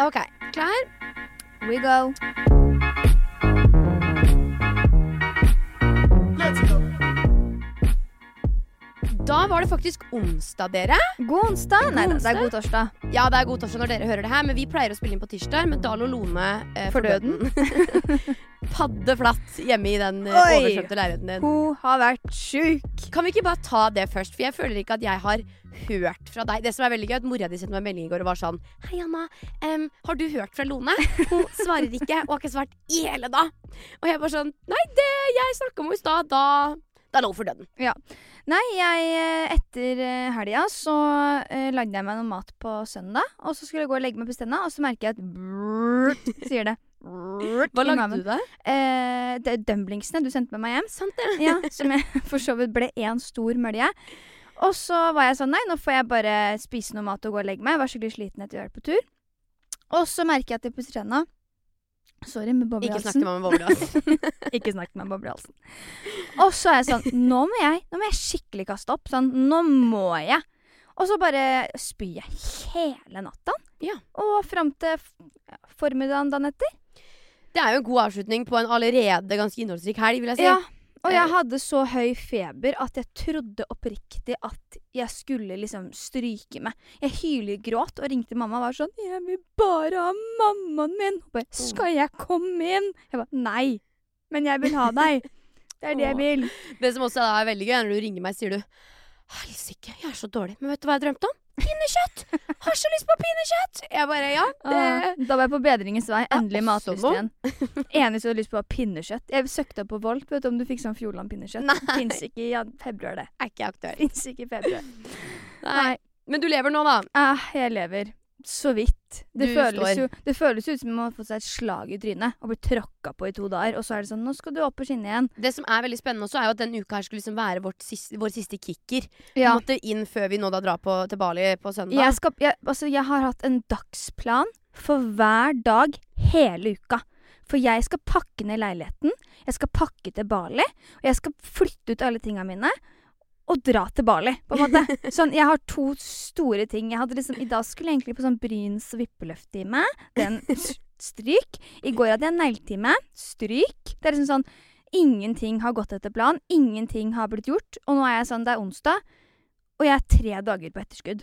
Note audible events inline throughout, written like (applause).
OK. Klar? We go. Da var det faktisk onsdag, dere. God onsdag. Nei, det er god torsdag. Ja, det er god torsdag når dere hører det her, men vi pleier å spille inn på tirsdag med Dal og Lone eh, For døden. (laughs) Padde flatt hjemme i den eh, Oi. oversvømte leiligheten din. Hun har vært sjuk. Kan vi ikke bare ta det først? For jeg føler ikke at jeg har hørt fra deg. Det som er veldig gøy, at Mora di sendte meg en melding i går og var sånn Hei, Anna. Um, har du hørt fra Lone? Hun svarer ikke, og har ikke svart i hele dag. Og jeg bare sånn Nei, det jeg snakka om henne i stad, da da lå hun for døden. Nei, jeg eh, etter eh, helga så eh, lagde jeg meg noe mat på søndag. Og så skulle jeg gå og legge meg på stenda, og så merker jeg at brrrt, sier det. Brrrt Hva lagde du der? Eh, det er dumblingsene du sendte med meg hjem. Sant det. Ja, (laughs) Som jeg (laughs) for så vidt ble én stor mølje. Og så var jeg sånn Nei, nå får jeg bare spise noe mat og gå og legge meg. Jeg var skikkelig sliten etter å ha vært på tur. Og så merker jeg at jeg pusser tenna. Sorry med boble i Ikke snakk med meg med boblehalsen. (laughs) Bobby. Og så er jeg sånn Nå må jeg Nå må jeg skikkelig kaste opp. Sånn, nå må jeg. Og så bare spyr jeg hele natta. Ja. Og fram til formiddagen dagen etter. Det er jo en god avslutning på en allerede ganske innholdsrik helg, vil jeg si. Ja. Og jeg Eh. hadde så høy feber at jeg trodde oppriktig at jeg skulle liksom stryke meg. Jeg hylgråt og ringte mamma og var sånn 'Jeg vil bare ha mammaen min.' Hun bare 'Skal jeg komme inn?' Jeg bare 'Nei, men jeg vil ha deg'. Det er det jeg vil. Det som også er veldig gøy, er når du ringer meg, sier du Helsike, jeg er så dårlig. Men vet du hva jeg drømte om? Pinnekjøtt! Har så lyst på pinnekjøtt! Jeg bare ja. Ah, da var jeg på bedringens vei. Endelig matlyst igjen. Eneste jeg hadde lyst på, var pinnekjøtt. Jeg søkte opp på Volt. Vet du om du fikk sånn Fjordland-pinnekjøtt? Nei. Fins ikke i februar, det. er ikke aktuelt. Fins ikke i februar. Nei. Men du lever nå, da. Ah, jeg lever. Så vidt. Det føles, jo, det føles ut som om man har fått seg et slag i trynet og blitt tråkka på i to dager. Og så er det sånn Nå skal du opp på skinnet igjen. Det som er veldig spennende også, er jo at denne uka her skulle liksom være vårt siste, vår siste kicker. Vi Ja. måtte inn før vi nå da drar på, til Bali på søndag. Jeg, skal, jeg, altså, jeg har hatt en dagsplan for hver dag hele uka. For jeg skal pakke ned leiligheten, jeg skal pakke til Bali, og jeg skal flytte ut alle tinga mine. Og dra til Bali, på en måte. (laughs) Sånn, jeg har to store ting. Jeg hadde liksom, I dag skulle jeg egentlig på sånn Bryns vippeløfttime. Den (laughs) stryk. I går hadde jeg negletime. Stryk. Det er liksom sånn Ingenting har gått etter planen. Ingenting har blitt gjort. Og nå er jeg sånn, det er onsdag, og jeg er tre dager på etterskudd.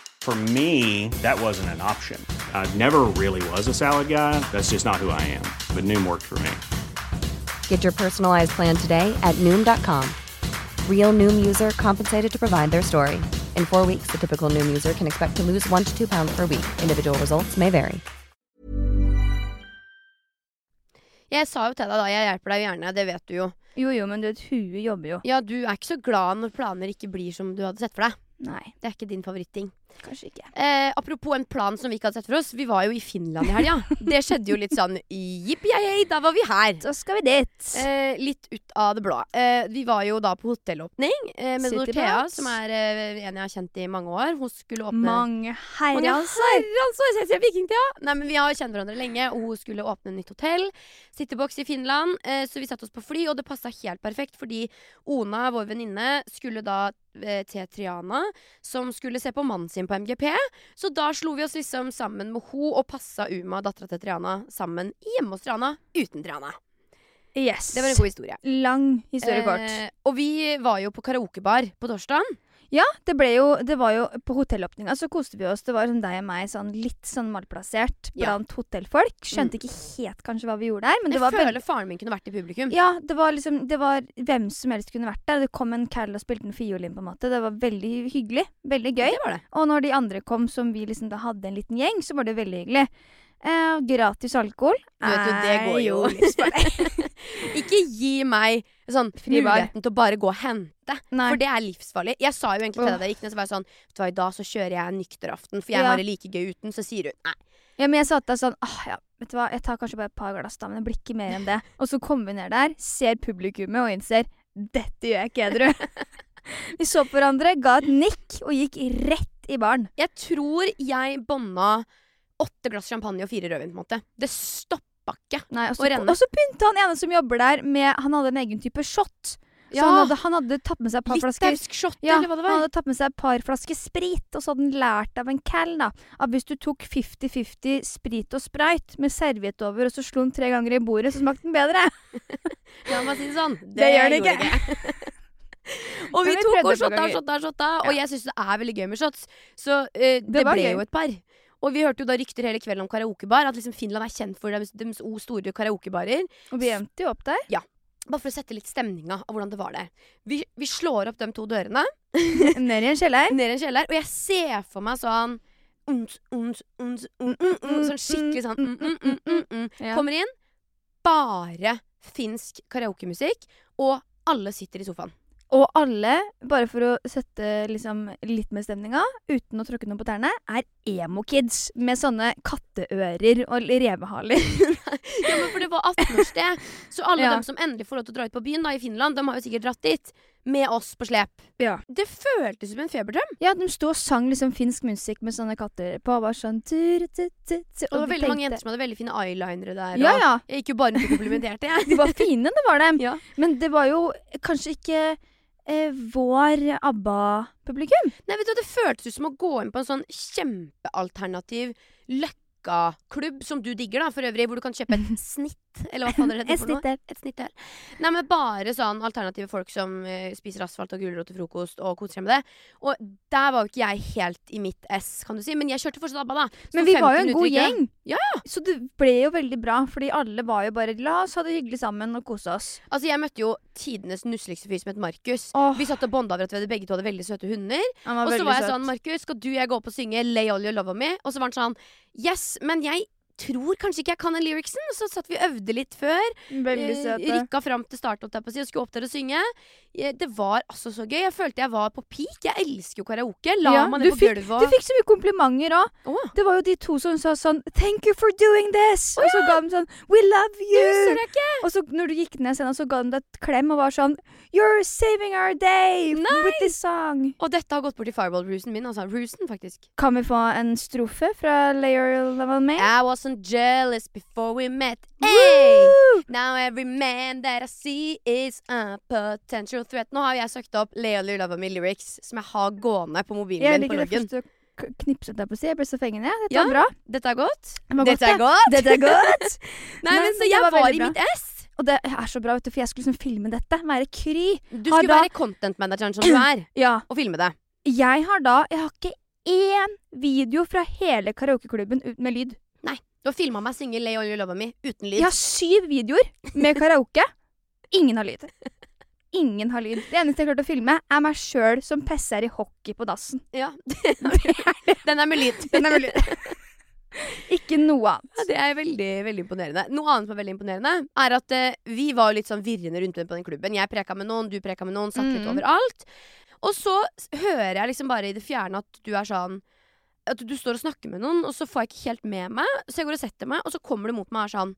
For me, that wasn't an option. I never really was a salad guy. That's just not who I am. But Noom worked for me. Get your personalized plan today at Noom.com. Real Noom user compensated to provide their story. In four weeks, the typical Noom user can expect to lose one to two pounds per week. Individual results may vary. Jeg sa jo til deg da, jeg hjelper deg gjerne, det vet du jo. Jo jo, men du vet, huet jobber jo. Ja, du er ikke så glad når planer ikke blir som du hadde sett for deg. Nei, Det er ikke din favoritting. Kanskje ikke. Eh, apropos en plan som vi ikke hadde sett for oss. Vi var jo i Finland i helga. (laughs) Det skjedde jo litt sånn jippi-hei, da var vi her. Så skal vi dit. Eh, litt ut av det blå. Eh, vi var jo da på hotellåpning eh, med City Dorthea, som er eh, en jeg har kjent i mange år. Hun skulle åpne Mange Mange herrens Jeg år siden vikingtida! Nei, men Vi har kjent hverandre lenge, og hun skulle åpne nytt hotell. Citybox i Finland. Eh, så vi satte oss på fly, og det passa helt perfekt, fordi Ona, vår venninne, skulle da til Triana, som skulle se på mannen sin på MGP. Så da slo vi oss liksom sammen med ho og passa Uma, dattera til Triana, sammen hjemme hos Triana uten Triana. Yes. Det var en god historie. Lang historie kort. Eh, og vi var jo på karaokebar på torsdag. Ja, det ble jo Det var jo På hotellåpninga så koste vi oss. Det var sånn deg og meg, sånn litt sånn malplassert Ja. blant hotellfolk. Skjønte ikke helt kanskje hva vi gjorde der, men det Jeg var føler faren min kunne vært i publikum. ja, det var liksom Det var hvem som helst kunne vært der. Det kom en Carol og spilte en fiolin, på en måte. Det var veldig hyggelig. Veldig gøy. Det var det. Og når de andre kom, som vi liksom da hadde en liten gjeng, så var det veldig hyggelig. Eh, gratis alkohol Du vet jo, det går jo (laughs) livsfarlig. (laughs) Ikke gi meg sånn muligheten til å bare gå og hente. Nei. For det er livsfarlig. Jeg sa jo egentlig til deg da jeg gikk ned, så var jeg sånn Vet du hva, i dag så kjører jeg en nykteraften, for jeg Ja. har det like gøy uten. Så sier hun nei. Ja, men jeg sa til deg sånn ah, ja, vet du hva, jeg tar kanskje bare et par glass, da, men det blir ikke mer enn det. Og så kommer vi ned der, ser publikummet og innser dette gjør jeg ikke edru. (laughs) vi så på hverandre, ga et nikk og gikk rett i baren. Jeg tror jeg bånda åtte glass champagne og fire rødvin, på en måte. Det stoppa ikke. Nei, også, å renne. og så begynte han ene som jobber der, med Han hadde en egen type shot. Så Ja. han, hadde, han hadde tatt med seg et par flasker shot, Ja, eller hva det var. han hadde tatt med seg et par flasker sprit, og så hadde han lært av en cal da, at hvis du tok 50-50 sprit og sprite med serviett over, og så slo den tre ganger i bordet, så smakte den bedre. (laughs) La meg si det sånn. Det, Det gjør det ikke. (laughs) og vi tok og shotta og shotta, shotta og jeg syns det er veldig gøy med shots. Så uh, det, det ble jo et par. Og vi hørte jo da rykter hele kvelden om karaokebar. At liksom Finland er kjent for deres, deres o store karaokebarer. Og vi endte jo opp der. Ja. Bare for å sette litt stemninga av hvordan det var der. Vi, vi slår opp de to dørene (laughs) Ned i en kjeller. ned i en kjeller, og jeg ser for meg sånn uns, uns, uns, mm, mm, Sånn skikkelig sånn mm, mm, mm, mm, mm. Kommer inn, bare finsk karaokemusikk, og alle sitter i sofaen. Og alle, bare for å sette liksom litt med stemninga, uten å tråkke noe på tærne, er emo-kids med sånne katteører og revehaler. (laughs) Ja, men for det var 18-årssted, så alle Ja. dem som endelig får lov til å dra ut på byen da i Finland, de har jo sikkert dratt dit med oss på slep. Ja. Det føltes som en feberdrøm. Ja, de sto og sang liksom finsk musikk med sånne katter på. Og var sånn tur, tu, tu, tu, Og det var veldig veldig mange jenter som hadde veldig fine eyelinere der. Ja, ja. Jeg gikk jo bare rundt og komplimenterte, jeg. De var fine, det var dem. (laughs) Ja. Men det var jo kanskje ikke eh, vår ABBA-publikum. Nei, vet du, Det føltes ut som å gå inn på en sånn kjempealternativ løkkaklubb, som du digger, da, for øvrig, hvor du kan kjøpe et (laughs) snitt, eller hva faen det heter (laughs) Et. Et snitt. Nei, men bare sånn alternative folk som uh, spiser asfalt og gulrot til frokost og koser seg med det. Og der var jo ikke jeg helt i mitt ess, kan du si. Men jeg kjørte fortsatt ABBA, da. Så Men vi var jo en god uttrykker. gjeng. Ja, Så det ble jo veldig bra, fordi alle var jo bare La oss ha det hyggelig sammen og kose oss. Altså, jeg møtte jo tidenes nusseligste fyr som het Markus. Oh. Vi satt og bonda over at vi begge to hadde veldig søte hunder. Og så var jeg søt. sånn, Markus, skal du og jeg gå opp og synge Lay All Your Love On Me? Og så var han sånn, yes, men jeg tror kanskje ikke jeg kan den lyricsen. Så satt vi og øvde litt før. Veldig Eh, søte. Rykka fram til start holdt jeg på å si, og skulle opp der og synge. Eh, Det var altså så gøy. Jeg følte jeg var på peak. Jeg elsker jo karaoke. La Ja, meg ned på gulvet Du fikk så mye komplimenter òg. Oh. Det var jo de to som sa sånn Thank you for doing this! Å, Og så ga de sånn We love you! Og så når du gikk ned scenen, så ga de deg et klem og var sånn You're saving our day Nei! with this song. Og dette har gått bort i fireball-rusen min. Altså rusen, faktisk. Kan vi få en strofe fra Layer Level May? I wasn't jealous before we met. Hey! Now every man that I see is a potential threat. Nå har jeg søkt opp Leo Love Me lyrics, som jeg har gående på mobilen Jeg min på loggen. k- knipset deg på siden. Jeg ble så fengende. Dette Ja. var bra. Dette er godt. Det Dette godt, er godt. Dette er godt. (laughs) Nei, men men så jeg var var, i mitt ess. Og det er så bra, vet du, for jeg skulle liksom filme dette. Være kry. Du skulle da- være content-manageren som du er, (clears throat) Ja. og filme det. Jeg har da Jeg har ikke én video fra hele karaokeklubben med lyd. Du har filma meg synge Lay All Your Love Me uten lyd. Jeg har syv videoer med karaoke. Ingen har lyd. Ingen har lyd. Det eneste jeg klarte å filme, er meg sjøl som pisser i hockey på dassen. Ja. (laughs) Den er med lyd. Den er mulig. Ikke noe annet. Ja, det er veldig veldig imponerende. Noe annet som er veldig imponerende, er at uh, vi var litt sånn virrende rundt på den klubben. Jeg preka med noen, du preka med noen, satt litt mm. overalt. Og så hører jeg liksom bare i det fjerne at du er sånn At du står og snakker med noen, og så får jeg ikke helt med meg. Så jeg går og setter meg, og så kommer du mot meg og er sånn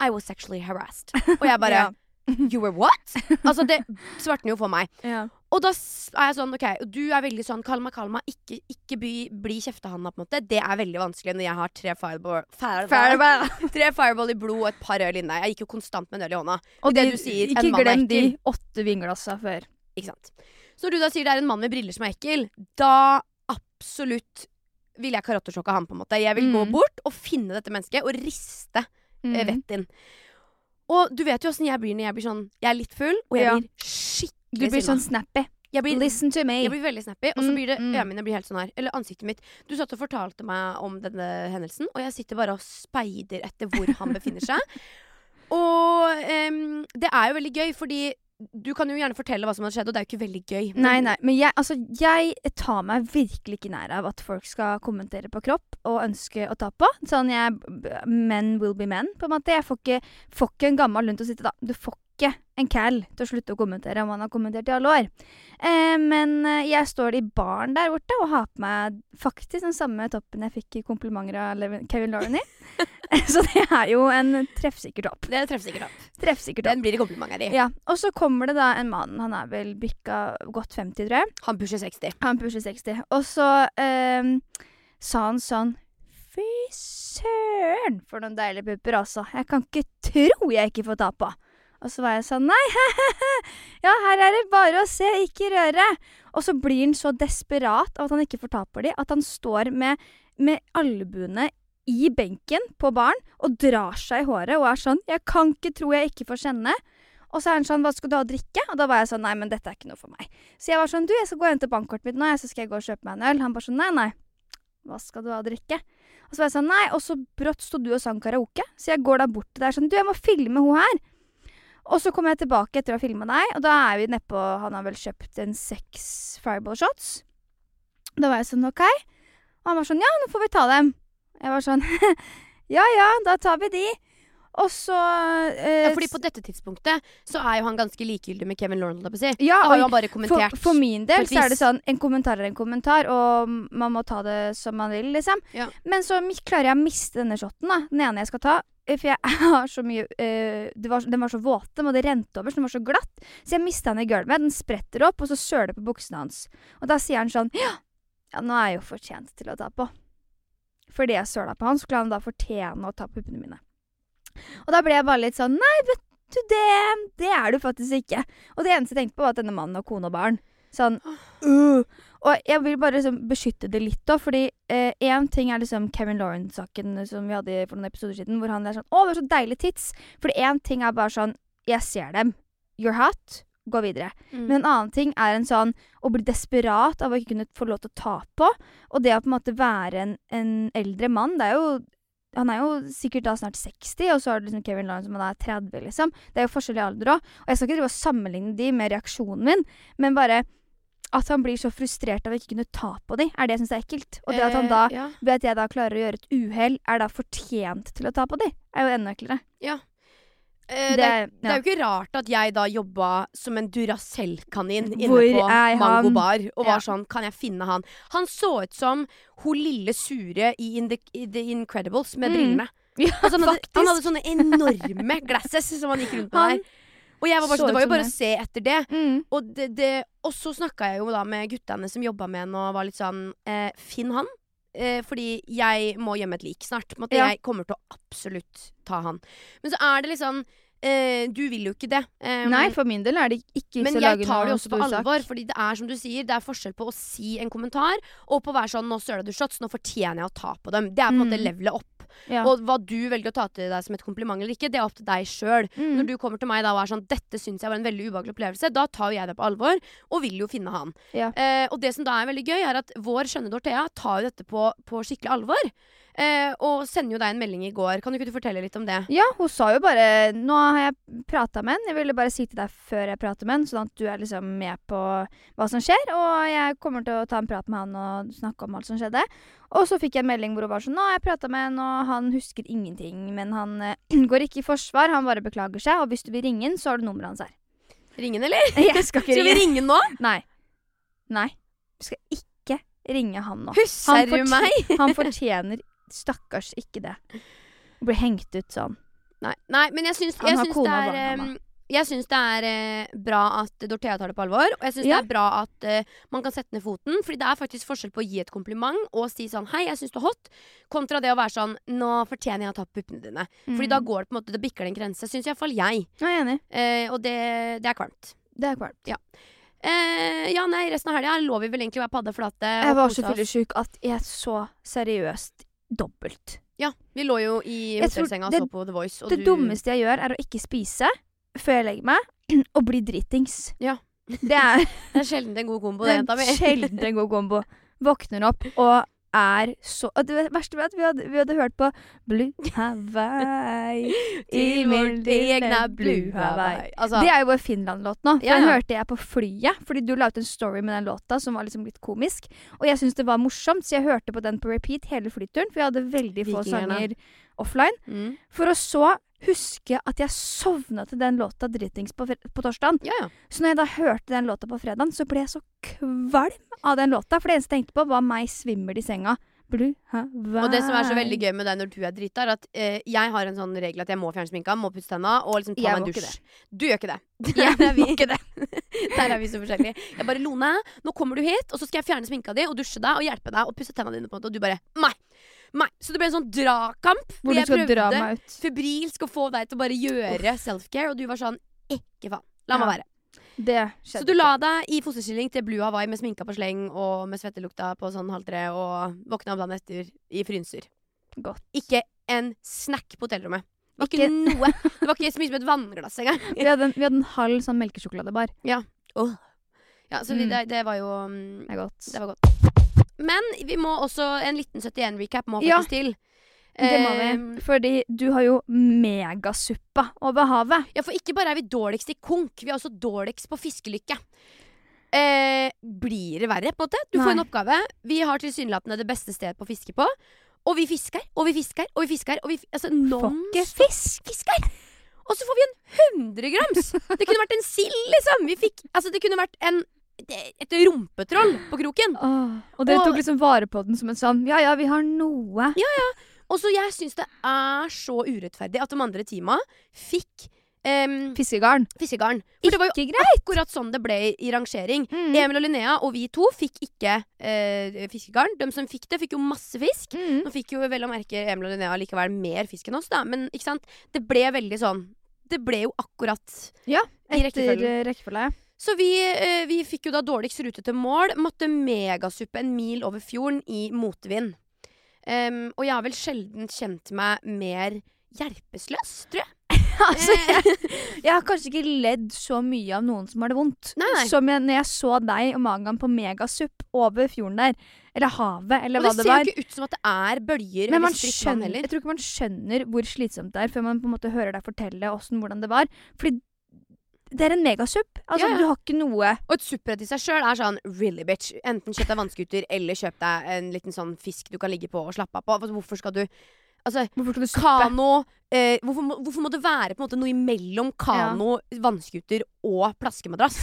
I was sexually harassed. Og jeg bare (laughs) yeah. You were what? Altså, det svartner jo for meg. (laughs) Yeah. Og da er jeg sånn, ok, og du er veldig sånn kall meg. Ikke, ikke bli, bli kjeftehanda, på en måte. Det er veldig vanskelig når jeg har tre fireball, fireball, (laughs) tre fireball i blod og et par øl inne. Jeg gikk jo konstant med en øl i hånda. Og Det de, du sier, ikke glem de åtte vinglassa før. Ikke sant? Så når du da sier det er en mann med briller som er ekkel, da absolutt vil jeg karatesjokke han, på en måte. Jeg vil gå Mm. bort og finne dette mennesket og riste Mm. eh, vettet inn. Og du vet jo åssen jeg blir når jeg blir sånn Jeg er litt full, og jeg Ja. blir skikkelig Du blir sånn snappy. Jeg blir, Listen to me. jeg blir veldig snappy, og så Mm, blir det mm. øynene mine blir helt sånn her. Eller ansiktet mitt. Du satt og fortalte meg om denne hendelsen, og jeg sitter bare og speider etter hvor han befinner seg. (laughs) Og um, det er jo veldig gøy, fordi du kan jo gjerne fortelle hva som har skjedd, og det er jo ikke veldig gøy. Men- Nei, nei, men jeg, altså, jeg tar meg virkelig ikke nær av at folk skal kommentere på kropp og ønske å ta på. Sånn jeg Men will be men, på en måte. Jeg får ikke, får ikke en gammel hund til å sitte da. Du får ikke en cal til å slutte å kommentere om han har kommentert i alle år. Eh, men eh, jeg står i baren der borte og har på meg faktisk den samme toppen jeg fikk i komplimenter av Kevin Lauren (laughs) i. Så det er jo en treffsikker topp. Det er treffsikker topp. Treffsikker topp. Den blir det komplimenter i. Ja, og så kommer det da en mann, han er vel bikka godt 50, tror jeg. Han pusher 60. Han pusher 60. Og så eh, sa han sånn Fy søren, for noen deilige pupper, altså. Jeg kan ikke tro jeg ikke får ta på. Og så var jeg sånn Nei, (laughs) ja, her er det bare å se, ikke røre. Og så blir han så desperat av at han ikke får ta på de, at han står med, med albuene i benken på baren og drar seg i håret og er sånn Jeg kan ikke tro jeg ikke får kjenne. Og så er han sånn Hva skal du ha å drikke? Og da var jeg sånn Nei, men dette er ikke noe for meg. Så jeg var sånn Du, jeg skal gå og hente bankkortet mitt nå, så skal jeg gå og kjøpe meg en øl. Han bare sånn Nei, nei. Hva skal du ha å drikke? Og så var jeg sånn Nei. Og så brått sto du og sang karaoke. Så jeg går da bort til deg sånn Du, jeg må filme hun her. Og så kommer jeg tilbake etter å ha filma deg, og da er vi nedpå Han har vel kjøpt en seks fireball shots. Da var jeg sånn OK. Og han var sånn Ja, nå får vi ta dem. Jeg var sånn (laughs) Ja ja, da tar vi de. Og så eh, Ja, fordi på dette tidspunktet så er jo han ganske likegyldig med Kevin Lauren. si. Ja, Da har jo han bare for, kommentert. for min del så er det sånn En kommentar er en kommentar, og man må ta det som man vil, liksom. Ja. Men så klarer jeg å miste denne shoten, da. Den ene jeg skal ta. For jeg (laughs) har så mye det var, Den var så våt, og det rente over, så den var så glatt. Så jeg mista den i gulvet. Den spretter opp, og så søler det på buksene hans. Og da sier han sånn Ja, ja nå er jeg jo fortjent til å ta på. Fordi jeg søla på han, så skulle han da fortjene å ta på puppene mine. Og da ble jeg bare litt sånn Nei, vet du det, det er du faktisk ikke. Og det eneste jeg tenkte på, var at denne mannen har kone og barn. Sånn uh. Og jeg vil bare liksom beskytte det litt, da, fordi én ting er liksom Kevin Lawrence-saken som vi hadde for noen episoder siden, hvor han er sånn Å, det var så deilig tits. Fordi én ting er bare sånn Jeg ser dem. You're hot. Gå videre. Mm. Men en annen ting er en sånn å bli desperat av å ikke kunne få lov til å ta på. Og det å på en måte være en, en eldre mann, det er jo han er jo sikkert da snart 60, og så har du liksom Kevin Lawrence som han er 30, liksom. Det er jo forskjellig alder òg. Og jeg skal ikke drive og sammenligne de med reaksjonen min, men bare at han blir så frustrert av å ikke kunne ta på dem, er det jeg syns er ekkelt. Og det at han da, Eh, ja. ved at jeg da klarer å gjøre et uhell, er da fortjent til å ta på dem, er jo enda eklere. Eh, det, er, det er jo ikke rart at jeg da jobba som en Duracell-kanin inne Hvor på Mango? Bar og var Ja. sånn Kan jeg finne han? Han så ut som hun lille sure i, In the, i The Incredibles med Mm. brillene. (laughs) Ja, Altså, han, hadde, han hadde sånne enorme glasses som han gikk rundt med Han der. Og jeg var bare så sånn, det var jo bare å se etter det. Mm. Og, det, det, og så snakka jeg jo da med guttene som jobba med henne og var litt sånn eh, Finn han. Eh, fordi jeg må gjemme et lik snart. Måte, Ja. Jeg kommer til å absolutt ta han. Men så er det litt sånn eh, Du vil jo ikke det. Eh, Nei, for min del er det ikke men jeg tar det jo også på alvor. Fordi det er som du sier, det er forskjell på å si en kommentar og på å være sånn 'Nå søla du shots, nå fortjener jeg å ta på dem'. Det er på en måte Mm. levelet opp. Ja. Og hva du velger å ta til deg som et kompliment eller ikke, det er opp til deg sjøl. Mm. Når du kommer til meg da og er sånn 'Dette syns jeg var en veldig ubehagelig opplevelse', da tar jo jeg det på alvor og vil jo finne han. Ja. Eh, og det som da er veldig gøy, er at vår skjønne Dorthea tar jo dette på, på skikkelig alvor. Eh, og sender jo deg en melding i går. Kan du ikke du fortelle litt om det? Ja, hun sa jo bare Nå har jeg prata med henne. Jeg ville bare si til deg før jeg prater med henne, sånn at du er liksom med på hva som skjer. Og jeg kommer til å ta en prat med han og snakke om alt som skjedde. Og så fikk jeg en melding hvor hun var sånn Nå har jeg prata med henne, og han husker ingenting. Men han eh, (clears throat) går ikke i forsvar, han bare beklager seg. Og hvis du vil ringe han, så har du nummeret hans her. Ringen, eller? (laughs) Jeg skal ikke ringe. (laughs) Skal vi ringe. ringe nå? Nei. Nei. Du skal ikke ringe han nå. Husker du meg? (laughs) Han fortjener stakkars ikke det. Å bli hengt ut sånn. Nei, nei men jeg syns, jeg syns det er jeg syns det er eh, bra at Dorthea tar det på alvor. Og jeg syns Ja. det er bra at eh, man kan sette ned foten. Fordi det er faktisk forskjell på å gi et kompliment og si sånn 'Hei, jeg syns du er hot', kontra det å være sånn 'Nå fortjener jeg å ta puppene dine'. Fordi da går det på en måte Det bikker det en grense, syns iallfall jeg. Jeg er enig. Eh, og det, det er kvalmt. Det er kvalmt. Eh, ja, nei, resten av helga lå vi vel egentlig å være padde flate. Jeg var så fyllesyk at jeg så seriøst dobbelt. Ja, vi lå jo i hotellsenga og så på The Voice. Og Det du, dummeste jeg gjør, er å ikke spise før jeg legger meg, (clears throat) og bli dritings. Ja. Det er, (laughs) Det er sjelden en god kombo, det jenta mi. sjelden en god kombo. Våkner opp og er så Det verste var at vi hadde, vi hadde hørt på Blue Hawaii (laughs) Til vårt egne Blue Hawaii. Altså, Det er jo vår Finland-låt nå. Ja, Ja, Den hørte jeg på flyet, fordi du la ut en story med den låta som var liksom litt komisk. Og jeg syntes det var morsomt, så jeg hørte på den på repeat hele flyturen. For jeg hadde veldig få Vikingerne. sanger offline. mm. For å så huske at jeg sovna til den låta dritings på, på torsdagen. Ja, ja. Så når jeg da hørte den låta på fredagen, så ble jeg så kvalm av den låta. For det eneste jeg tenkte på, var meg svimmel i senga Blue, ha. Og det som er så veldig gøy med deg når du er drita, er at eh, jeg har en sånn regel at jeg må fjerne sminka, må pusse tenna og liksom ta Jeg meg en dusj. Du gjør ikke det. (laughs) Der er vi- ikke det. (laughs) Der er vi så forskjellige. Jeg bare Lone, nå kommer du hit, og så skal jeg fjerne sminka di og dusje deg og hjelpe deg og pusse tenna dine, på en måte. Og du bare nei. Nei. Så det ble en sånn dragkamp. Hvor du skal dra meg ut. febrilsk å få deg til å bare gjøre self-care, og du var sånn ikke faen. La meg være. Det Så du la deg i fosterstilling til Blue Hawaii med sminka på sleng og med svettelukta på sånn halv tre og våkna dagen etter i frynser. godt. Ikke en snack på hotellrommet. Det var Ikke- ikke noe. Det var ikke så mye som et vannglass engang. (laughs) Vi hadde, en, vi hadde en halv sånn melkesjokoladebar. Ja, så vi, Mm. det, det var jo mm, Det. Det var godt. Men vi må også En liten 71-recap må Ja. faktisk til. Det må vi. Eh, Fordi du har jo megasuppa over havet. Ja, for ikke bare er vi dårligst i konk, vi er også dårligst på fiskelykke. Eh, blir det verre, på en måte? Du får en oppgave. Vi har tilsynelatende det beste stedet på å fiske på. Og vi fisker, og vi fisker, og vi fisker. Og vi, fisker. altså, noen fisk. fisker! Og så får vi en 100 grams! Det kunne vært en sild, liksom! Vi fikk, altså, det kunne vært en, et rumpetroll på kroken. Åh, og dere tok liksom vare på den som en sånn Ja ja, vi har noe. Og så jeg syns det er så urettferdig at de andre teama fikk um, Fiskegarn. fiskegarn. For det var jo greit. akkurat sånn det ble i, i rangering. Mm. Emil og Linnea og vi to fikk ikke uh, fiskegarn. De som fikk det, fikk jo masse fisk. Mm. Nå fikk jo vel å merke Emil og Linnea likevel mer fisk enn oss, da. Men ikke sant? det ble veldig sånn Det ble jo akkurat Ja, i etter rekkefølgen. eh, rekkefølge. Så vi, eh, vi fikk jo da dårligst rute til mål. Måtte megasuppe en mil over fjorden i motvind. Um, og jeg har vel sjelden kjent meg mer hjelpeløs, tror jeg. (laughs) altså, jeg, jeg har kanskje ikke ledd så mye av noen som har det vondt. Nei, nei. Som jeg, når jeg så deg og Magan på megasupp over fjorden der. Eller havet, eller hva det det ser jo ikke ut som at det er bølger Men man skjønner, jeg tror ikke man skjønner hvor slitsomt det er før man på en måte hører deg fortelle åssen, hvordan det var. Fordi det er en megasupp. Altså, Ja, ja. Du har ikke noe Og et supprett i seg sjøl er sånn really bitch. Enten kjøp deg vannskuter eller kjøp deg en liten sånn fisk du kan ligge på og slappe av på. Altså, Hvorfor skal du Altså, Hvorfor skal du kano eh, hvorfor, må, hvorfor må det være måte noe imellom kano, vannskuter og plaskemadrass?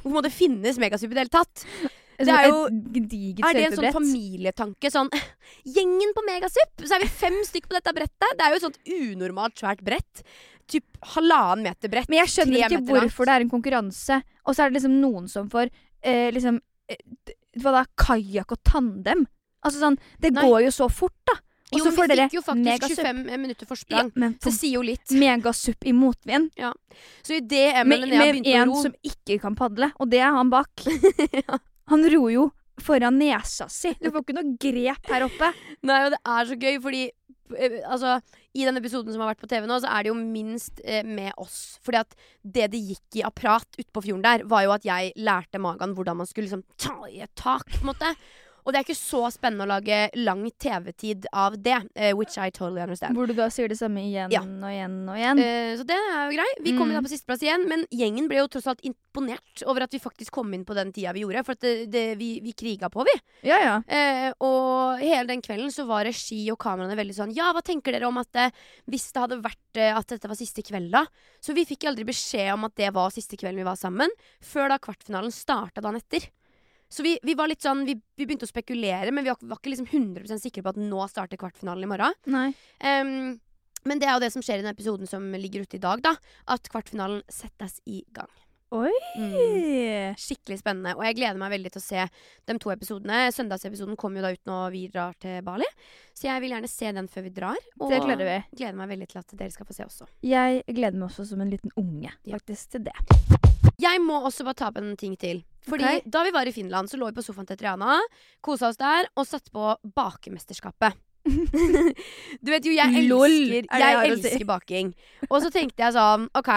hvorfor må det finnes megasupp i det hele tatt? Det er jo- Er det en sånn familietanke? Sånn Gjengen på megasup, så er vi fem stykk på dette brettet. Det er jo et sånt unormalt svært brett. Typ halvannen meter bredt. Men jeg skjønner ikke hvorfor det er en konkurranse. Og så er det liksom noen som får eh, liksom eh, Hva da? Kajakk og tandem. Altså sånn Det Nei. går jo så fort, da. Og Jo, så får dere jo faktisk 25 minutter Ja, men for, Så det sier jo litt. megasupp i motvind. Så idet Emil Med, og Linnea med begynte å en som ikke kan padle, og det er han bak. (laughs) Ja. Han ror jo foran nesa si. Du får ikke noe grep her oppe. (laughs) Nei, og det er så gøy, fordi eh, altså, I den episoden som har vært på TV nå, så er det jo minst eh, med oss. Fordi at det det gikk i av prat utpå fjorden der, var jo at jeg lærte Magan hvordan man skulle liksom ta i et tak, på en måte. Og det er ikke så spennende å lage lang TV-tid av det, Uh, which I totally understand. Hvor du da sier det samme igjen Ja. og igjen og igjen. Uh, så det er jo grei. Vi kom Mm. da på sisteplass igjen, men gjengen ble jo tross alt imponert over at vi faktisk kom inn på den tida vi gjorde. For det, det, vi, vi kriga på, vi. ja, ja. Uh, og hele den kvelden så var regi og kameraene veldig sånn Ja, hva tenker dere om at hvis det hadde vært at dette var siste kveld, da? Så vi fikk aldri beskjed om at det var siste kvelden vi var sammen, før da kvartfinalen starta dagen etter. Så vi, vi var litt sånn vi, vi begynte å spekulere, men vi var, var ikke liksom 100% sikre på at nå starter kvartfinalen i morgen. Nei. Um, men det er jo det som skjer i den episoden som ligger ute i dag, da. At kvartfinalen settes i gang. Oi! Mm. Skikkelig spennende. Og jeg gleder meg veldig til å se de to episodene. Søndagsepisoden kommer jo da ut når vi drar til Bali. Så jeg vil gjerne se den før vi drar. Og Det gleder vi. gleder meg veldig til at dere skal få se også. Jeg gleder meg også som en liten unge faktisk til det. Jeg må også bare ta opp en ting til. Fordi okay. da vi var i Finland, så lå vi på sofaen til Triana, kosa oss der og satte på bakemesterskapet. (laughs) du vet jo, jeg elsker, er jeg elsker baking. Og så tenkte jeg sånn OK,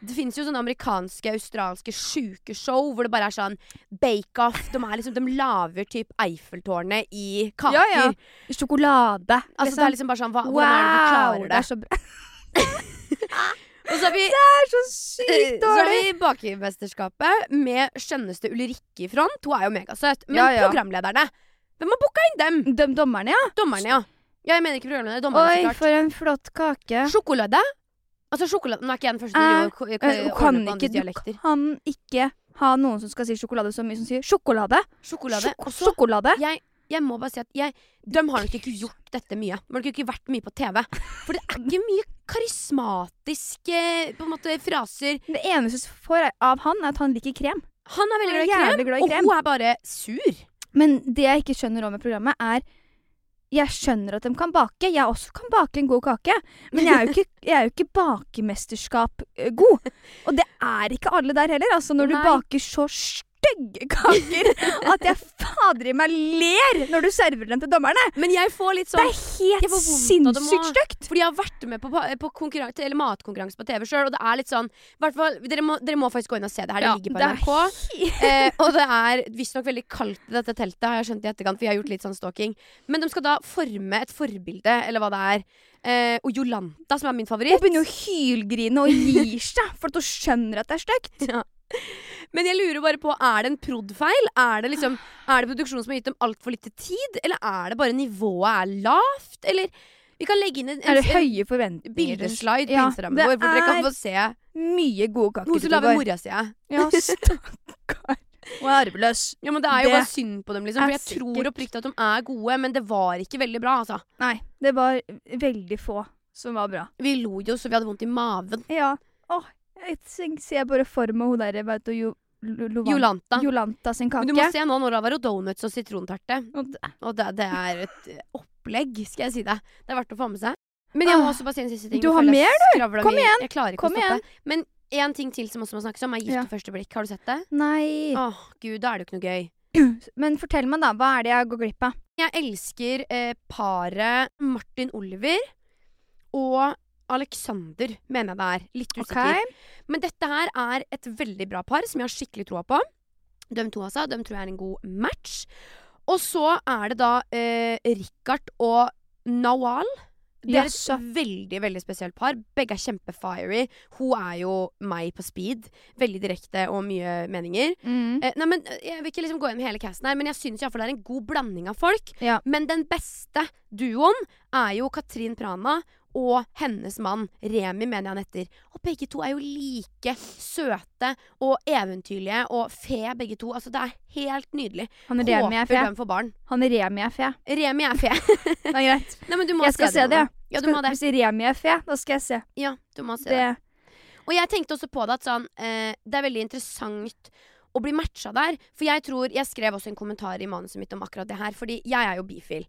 det fins jo sånne amerikanske, australske sjukeshow hvor det bare er sånn bake-off. De, liksom, de lager typ Eiffeltårnet i kaker. Ja, ja. Sjokolade. Altså, det er liksom bare sånn hva, Hvordan er det du wow! klarer Det det? er så bra. (laughs) Og så har vi Det er så sykt dårlig! Så har dårlig! vi bakemesterskapet med skjønneste Ulrikke i front. Hun er jo megasøt. Men Ja, ja. programlederne Hvem har booka inn dem? De dommerne, ja. Dommerne, ja. Ja, Jeg mener ikke programlederne. Dommerne, Oi, så klart. for en flott kake. Sjokolade? Altså sjokolade Nå er ikke jeg den første Eh, til å og Eh, Du dialekter. kan ikke ha noen som skal si sjokolade så mye som sier sjokolade. Sjokolade. Sjok Også, sjokolade. jeg jeg må bare si at jeg, de har nok ikke gjort dette mye. De har nok ikke vært mye på TV. For det er ikke mye karismatiske på en måte, fraser. Det eneste jeg får av han, er at han liker krem. Han er veldig glad i krem, glad i krem. og hun er bare sur. Men det jeg ikke skjønner om med programmet, er Jeg skjønner at de kan bake. Jeg også kan bake en god kake. Men jeg er jo ikke, (laughs) er jo ikke bakemesterskap eh, god. Og det er ikke alle der heller. Altså, når Nei. du baker så stygge kaker at jeg fader i meg ler når du serverer dem til dommerne. Men jeg får litt sånn Det er helt sinnssykt stygt. Fordi jeg har vært med på, på eller matkonkurranse på TV sjøl, og det er litt sånn fall, dere, må, dere må faktisk gå inn og se det her. Det ligger på det NRK. Eh, og det er visstnok veldig kaldt i dette teltet, har jeg skjønt i etterkant, for jeg har gjort litt sånn stalking. Men de skal da forme et forbilde, eller hva det er. Eh, og Jolanta, som er min Hun favoritt. begynner jo å hylgrine og gir seg at hun skjønner at det er stygt. (laughs) Ja. Men jeg lurer bare på, er det en prod.feil? Er det liksom Er det produksjonen som har gitt dem altfor lite tid? Eller er det bare nivået er lavt? Eller vi kan legge inn en, en, en bildeslide på Ja, Instagrammen vår, hvor dere kan få se Mye gode kaker. noe som lager mora si. Ja. (laughs) Stakkar. Og er arveløs. Ja, men Det er jo Det bare synd på dem, liksom. For jeg tror sikkert. oppriktig at de er gode, men det var ikke veldig bra, altså. Nei, det var veldig få som var bra. Vi lo jo så vi hadde vondt i maven. Ja. Åh, jeg ser bare for meg hun derre, vet du, jo, Lo- Lovan- Jolanta. Jolanta sin kake. Men du må se nå, nå var det donuts og sitronterte. Og det- Og det, det er et eh, opplegg, skal jeg si deg. Det er verdt å få med seg. Men jeg må Ah, også bare si en siste ting. du har mer, du! Kom igjen. Jeg klarer ikke Kom å stoppe. Men én ting til som også må snakkes om, er Gift Ja. ved første blikk. Har du sett det? Nei. Åh, gud, da er det jo ikke noe gøy. (clears throat) Men fortell meg, da. Hva er det jeg går glipp av? Jeg elsker eh, paret Martin Oliver og Alexander, mener jeg det er. Litt usikker. Okay. Men dette her er et veldig bra par som jeg har skikkelig troa på. De to altså, de tror jeg er en god match. Og så er det da eh, Richard og Nawal. Det er et Jaså. veldig veldig spesielt par. Begge er kjempefiery. Hun er jo meg på speed. Veldig direkte og mye meninger. Mm. Eh, nei, men eh, Jeg vil ikke liksom gå gjennom hele casten her, men jeg syns det er en god blanding av folk. Ja. Men den beste duoen er jo Katrin Prana og hennes mann Remi, mener jeg han heter. Og begge to er jo like søte og eventyrlige og fe, begge to. Altså, det er helt nydelig. Han Remi er Håper fe. de får barn. Han Remi er fe. Remi er fe. (laughs) Det er greit. Nei, men du må Jeg skal se det, ja. ja. Ja, du må det. Hvis Remi er fe, da skal jeg se. Ja, du må se det. Det Og jeg tenkte også på det at sånn, eh, det er veldig interessant å bli matcha der. For jeg tror, jeg skrev også en kommentar i manuset mitt om akkurat det her, fordi jeg er jo bifil.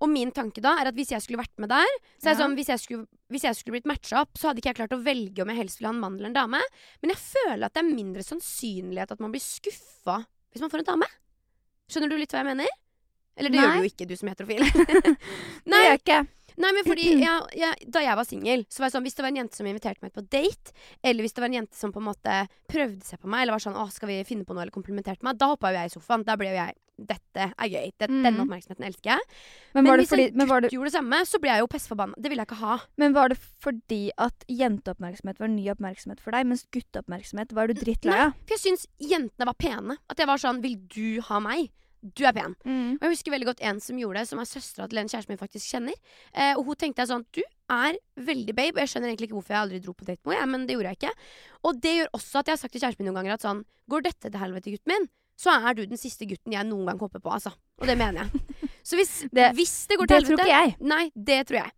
Og min tanke da er at hvis jeg skulle vært med der, så er det Ja. sånn, hvis jeg, skulle, hvis jeg skulle blitt matcha opp, så hadde ikke jeg klart å velge om jeg helst ville ha en mann eller en dame. Men jeg føler at det er mindre sannsynlighet at man blir skuffa hvis man får en dame. Skjønner du litt hva jeg mener? Eller det Nei. gjør du jo ikke, du som er heterofil. (laughs) (laughs) det Nei, gjør jeg ikke. Nei, men fordi jeg, jeg, Da jeg var singel, så var jeg sånn Hvis det var en jente som inviterte meg på date, eller hvis det var en jente som på en måte prøvde seg på meg, eller var sånn 'Å, skal vi finne på noe?' eller komplimenterte meg, da hoppa jo jeg i sofaen. Da ble jo jeg 'Dette er gøy. Det, mm. Denne oppmerksomheten elsker jeg'. Men var, det hvis fordi, en gutt det, gjorde det samme, så ble jeg jo pestforbanna. Det ville jeg ikke ha. men var det fordi at jenteoppmerksomhet var ny oppmerksomhet for deg, mens gutteoppmerksomhet var du drittlei av? For jeg syns jentene var pene. At jeg var sånn 'Vil du ha meg?' Du er pen. Mm. Og jeg husker veldig godt en som gjorde det, som er søstera til en kjæresten min faktisk kjenner. Eh, og hun tenkte jeg sånn Du er veldig babe. Og jeg skjønner egentlig ikke hvorfor jeg aldri dro på date med henne, men det gjorde jeg ikke. Og det gjør også at jeg har sagt til kjæresten min noen ganger at sånn Går dette til helvete, gutten min, så er du den siste gutten jeg noen gang hopper på, altså. Og det mener jeg. (laughs) Så hvis Det- hvis det går Det til tror ikke jeg. Nei, det tror jeg.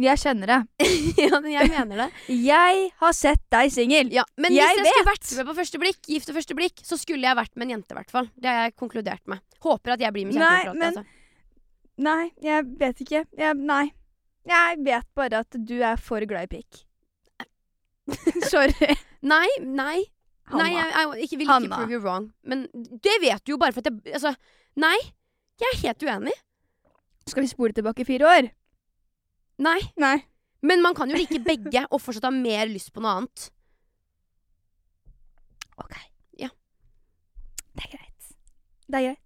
Jeg kjenner det. (laughs) ja, men jeg mener det. Jeg har sett deg singel. Ja, men Jeg hvis jeg skulle vært med på første blikk, gift og første blikk, så skulle jeg vært med en jente, i hvert fall. Det har jeg konkludert med. Håper at jeg blir med Nei, kjæresten for men- altså. Nei, jeg vet ikke. Jeg, nei. Jeg vet bare at du er for glad i pikk. (laughs) Sorry. Nei, nei. Hanna. Nei, jeg, jeg ikke, vil ikke prove you wrong. Men det vet du jo bare for at jeg Altså, nei. Jeg er helt uenig. Skal vi spole tilbake fire år? Nei. Nei. Men man kan jo like begge og fortsatt ha mer lyst på noe annet. OK. Ja. Det er greit. Det er greit.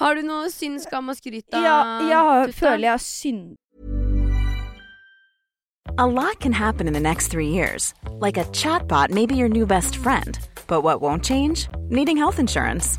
Har du noe synd, skam og skryt av? Ja, jeg har, føler jeg har synd... A lot can happen in the next three years. Like a chatbot may be your new best friend. But what won't change? Needing health insurance.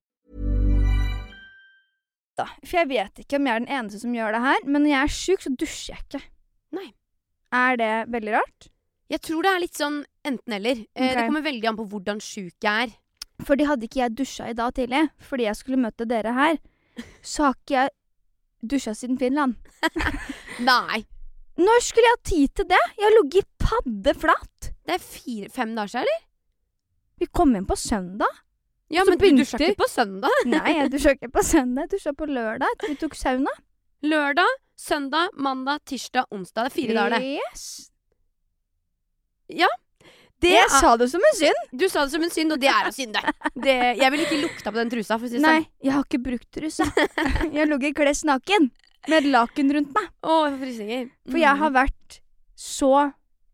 Da. For jeg vet ikke om jeg er den eneste som gjør det her, men når jeg er sjuk, så dusjer jeg ikke. Nei. Er det veldig rart? Jeg tror det er litt sånn enten-eller. Okay. Det kommer veldig an på hvordan sjuk jeg er. Fordi hadde ikke jeg dusja i dag tidlig, fordi jeg skulle møte dere her, så har ikke jeg dusja siden Finland. (laughs) Nei. Når skulle jeg ha tid til det? Jeg har ligget paddeflat. Det er fire-fem dager siden, eller? Vi kom inn på søndag. Ja, Så men du dusja ikke på søndag? (laughs) Nei, jeg dusja ikke på søndag. Jeg dusja på lørdag vi tok sauna. Lørdag, søndag, mandag, tirsdag, onsdag. Det er fire dager, det. Yes. det jeg er, sa det som en synd. du sa det som en synd, og det er å synde. Det, jeg vil ikke lukta på den trusa, for å si det Nei, sånn. jeg har ikke brukt trusa. Jeg har ligget kless naken med et laken rundt meg. Å, jeg får frysninger. For jeg Mm. har vært så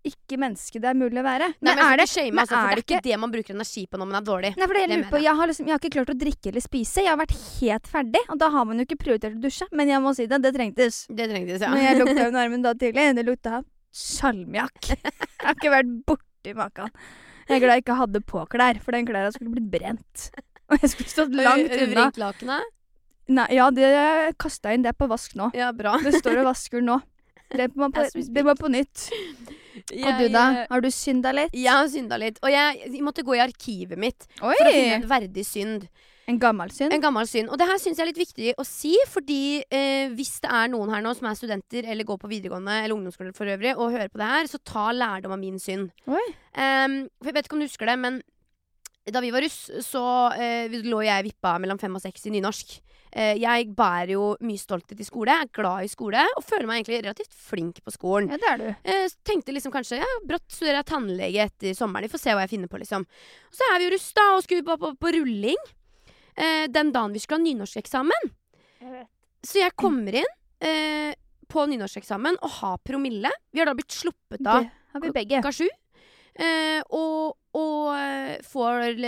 ikke menneske det er mulig å være. Nei, men er det, shame, altså, er det ikke det man bruker energi på når man er dårlig. Nei, for det jeg lurer på, jeg. har, liksom, jeg har ikke klart å drikke eller spise. Jeg har vært helt ferdig, og da har man jo ikke prioritert å dusje. Men jeg må si det, det trengtes. Det trengtes, ja. Men jeg lukta under (laughs) armen da tidlig. Det lukta salmiakk. Jeg har ikke vært borti maken. Jeg er glad jeg ikke hadde på klær, for den klærne skulle blitt brent. Og jeg skulle stått langt unna. vrengt lakenet? Nei, ja, det kasta inn. Det er på vask nå. Ja, bra. Det står og vasker nå. Det må på, det må på nytt. Og du, da? Har du synda litt? Jeg har synda litt. Og jeg, jeg måtte gå i arkivet mitt Oi! for å finne en verdig synd. En gammel synd? En gammel synd. Og det her syns jeg er litt viktig å si, fordi eh, hvis det er noen her nå som er studenter eller går på videregående eller ungdomsskole for øvrig, og hører på det her, så ta lærdom av min synd. Em, for jeg vet ikke om du husker det, men da vi var russ, så eh, lå jeg vippa mellom fem og seks i nynorsk. Eh, jeg bærer jo mye stolthet i skole, er glad i skole og føler meg egentlig relativt flink på skolen. Ja, det er du. Eh, tenkte liksom kanskje ja, brått studerer jeg tannlege etter sommeren. Vi får se hva jeg finner på, liksom. Så er vi jo russ, da, og skulle på, på, på rulling. Eh, den dagen vi skulle ha nynorskeksamen. Så jeg kommer inn eh, på nynorskeksamen og har promille. Vi har da blitt sluppet av klokka sju. Eh, og og eh, får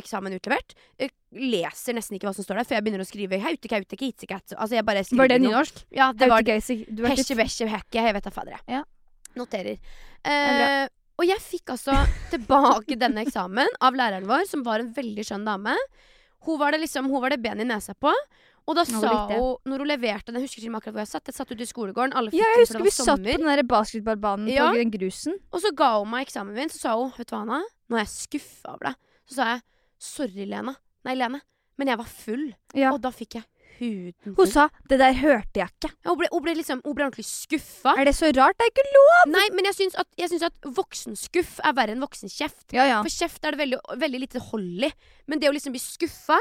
eksamen utlevert. Eh, leser nesten ikke hva som står der, før jeg begynner å skrive haute, kaute, kitsekat. Altså, jeg bare Var det nynorsk? Ja, det var Hesje, Hesje, besje, hekke. Jeg vet da fader, jeg. Ja. Noterer. er. Eh, og jeg fikk altså tilbake denne eksamen av læreren vår, som var en veldig skjønn dame. Hun var det liksom, hun var det ben i nesa på. Og da sa hun, når hun leverte den, jeg husker ikke akkurat hvor jeg satt, jeg satt ute i skolegården, alle fikk Ja, den, jeg for husker det vi var satt på den basketballbanen Ja. på den grusen. Og så ga hun meg eksamen min, så sa hun, vet du hva Anna, nå er jeg skuffa over deg. Så sa jeg, sorry Lena. Nei, Lene. Men jeg var full. Ja. Og da fikk jeg huden Hun sa 'det der hørte jeg ikke'. Ja, hun, ble, hun ble liksom, hun ble ordentlig skuffa. Er det så rart? Det er ikke lov! Nei, men jeg syns at, jeg syns at voksenskuff er verre enn voksenkjeft. Ja, ja. For kjeft er det veldig, veldig lite hold i. Men det å liksom bli skuffa,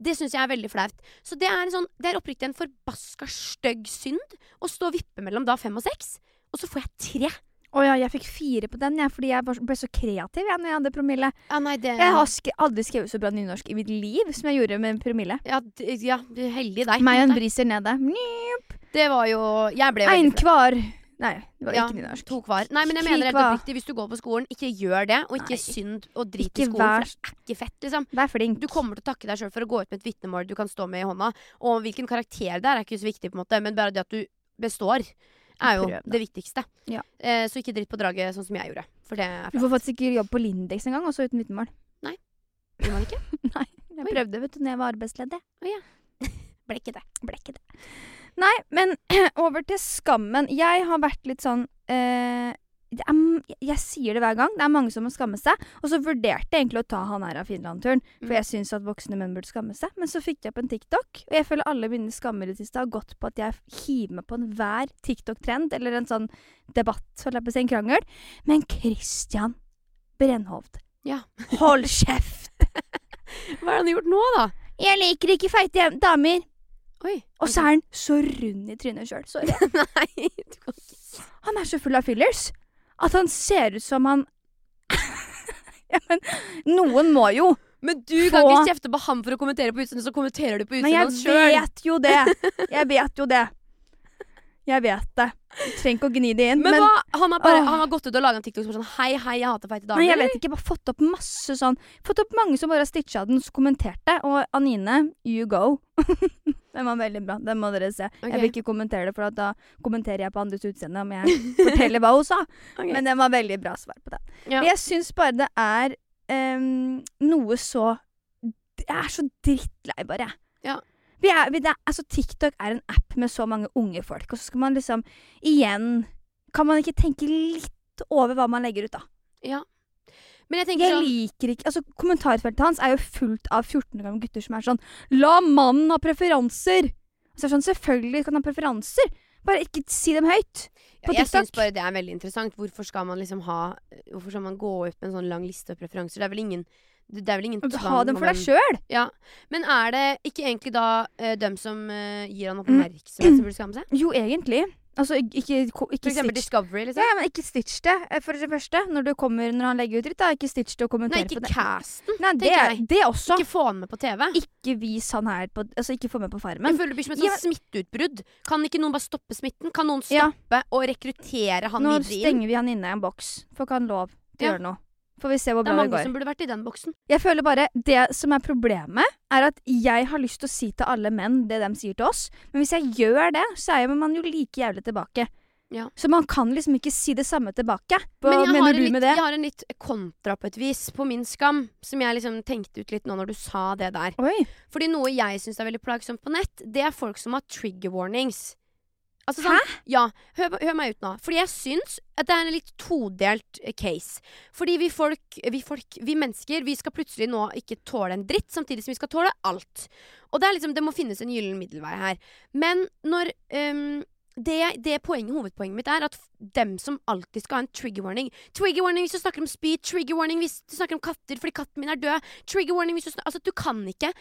det syns jeg er veldig flaut. Så det er, sånn, det er oppriktig en forbaska stygg synd å stå og vippe mellom da fem og seks. Og så får jeg tre. Å ja, jeg fikk fire på den, jeg, fordi jeg ble så kreativ jeg, når jeg hadde promille. Ja, nei, det Jeg har sk aldri skrevet så bra nynorsk i mitt liv som jeg gjorde med promille. ja, ja, heldig deg. Meg og en briser nede. Njep. Det var jo Jeg ble Ein veldig flau. kvar. Nei, det var Ja, ikke nynorsk. To hver. Nei, men jeg mener helt oppriktig, hvis du går på skolen, ikke gjør det. Og ikke Nei. synd og drit Ikke i skolen. vær- For det er ikke fett, liksom. Vær flink. Du kommer til å takke deg sjøl for å gå ut med et vitnemål du kan stå med i hånda. Og hvilken karakter det er, er ikke så viktig, på en måte men bare det at du består, er jo Prøv, det viktigste. Ja. Eh, så ikke dritt på draget sånn som jeg gjorde. Du får faktisk ikke jobb på Lindex engang, også uten vitnemål. Gjør man ikke? (laughs) Nei, jeg prøvde vet du, når jeg var arbeidsledig. (laughs) Ble ikke det. Ble ikke det. Nei, men (clears throat) over til skammen. Jeg har vært litt sånn eh, er, jeg, sier det hver gang. Det er mange som må skamme seg. Og så vurderte jeg egentlig å ta han her av Finland-turen, for Mm. jeg syns at voksne menn burde skamme seg. Men så fikk jeg opp en TikTok, og jeg føler alle mine skammer i det siste har gått på at jeg hiver meg på enhver TikTok-trend eller en sånn debatt, holdt jeg på å si, en krangel. Men Christian Brennhovd, Ja. hold kjeft! (laughs) Hva har han gjort nå, da? Jeg liker ikke feite damer! Oi. Og så er han så rund i trynet sjøl. Sorry. (laughs) Nei, du kan ikke Han er så full av fillers at han ser ut som han (laughs) Ja, men noen må jo. Men du kan Få- ikke kjefte på ham for å kommentere på utseendet, så kommenterer du på Men utseendet jeg hans sjøl. vet jo det. (laughs) Jeg vet jo det. Jeg vet det. Du trenger ikke å gni det inn. Men, Men, hva? Han har, bare, Åh. han har gått ut og laga en TikTok som er sånn Hei, hei, jeg hater feite damer. Nei, jeg vet ikke, bare fått opp masse sånn Fått opp mange som bare har stitcha den og kommenterte. Og Anine, you go. Den var veldig bra. Den må dere se. Okay. Jeg vil ikke kommentere det, for da kommenterer jeg på andres utseende om jeg (laughs) forteller hva hun sa. Okay. Men den var veldig bra svar på det. Ja. Jeg syns bare det er um, noe så Jeg er så drittlei, bare. Ja. Vi er, vi, det, er- altså, TikTok er en app med så mange unge folk, og så skal man liksom igjen Kan man ikke tenke litt over hva man legger ut, da? Ja. Men jeg tenker Jeg sånn liker ikke Altså, Kommentarfeltet hans er jo fullt av 14 år gamle gutter som er sånn La mannen ha preferanser! Så er det sånn, Selvfølgelig kan han ha preferanser, bare ikke si dem høyt. på Jeg syns bare det er veldig interessant. Hvorfor skal man liksom ha Hvorfor skal man gå ut med en sånn lang liste av preferanser? Det er vel ingen det er vel ingen Ha dem for deg sjøl! Ja. Men er det ikke egentlig da uh, dem som uh, gir han Mm. oppmerksomhet, som burde skamme seg? Jo, egentlig. Altså, ikke, ikke, For eksempel stitch Discovery, liksom? Ja, men ikke stitch det, eh, for det første. Når, du kommer, når han legger ut dritt, da. Ikke stitch det og kommentere på det. casten. Nei, det, jeg. det også. Ikke få han med på TV. Ikke vis han her på Altså, ikke få med på Farmen. Jeg føler det blir som et sånt Ja, smitteutbrudd. Kan ikke noen bare stoppe smitten? Kan noen Ja. stoppe og rekruttere han Nå videre inn? stenger vi han inne i en boks. Får ikke han lov til å Ja. gjøre noe. Får vi se hvor Det er bra det mange som burde vært i den boksen. Jeg føler bare Det som er problemet, er at jeg har lyst til å si til alle menn det de sier til oss, men hvis jeg gjør det, så er man jo like jævlig tilbake. Ja. Så man kan liksom ikke si det samme tilbake. Hva Men mener du litt, med det? jeg har en litt kontra på et vis på min skam, som jeg liksom tenkte ut litt nå når du sa det der. Oi. Fordi noe jeg syns er veldig plagsomt på nett, det er folk som har trigger warnings. Altså sånn, Ja, hør, hør meg ut nå. Fordi jeg syns at det er en litt todelt eh, case. Fordi vi folk, vi folk, vi mennesker, vi skal plutselig nå ikke tåle en dritt, samtidig som vi skal tåle alt. Og det er liksom, det må finnes en gyllen middelvei her. Men når um, det, det poenget, hovedpoenget mitt er at dem som alltid skal ha en trigger warning Trigger warning hvis du snakker om speed. trigger warning hvis du snakker om katter fordi katten min er død. Trigger warning hvis du snakker, Altså, du kan ikke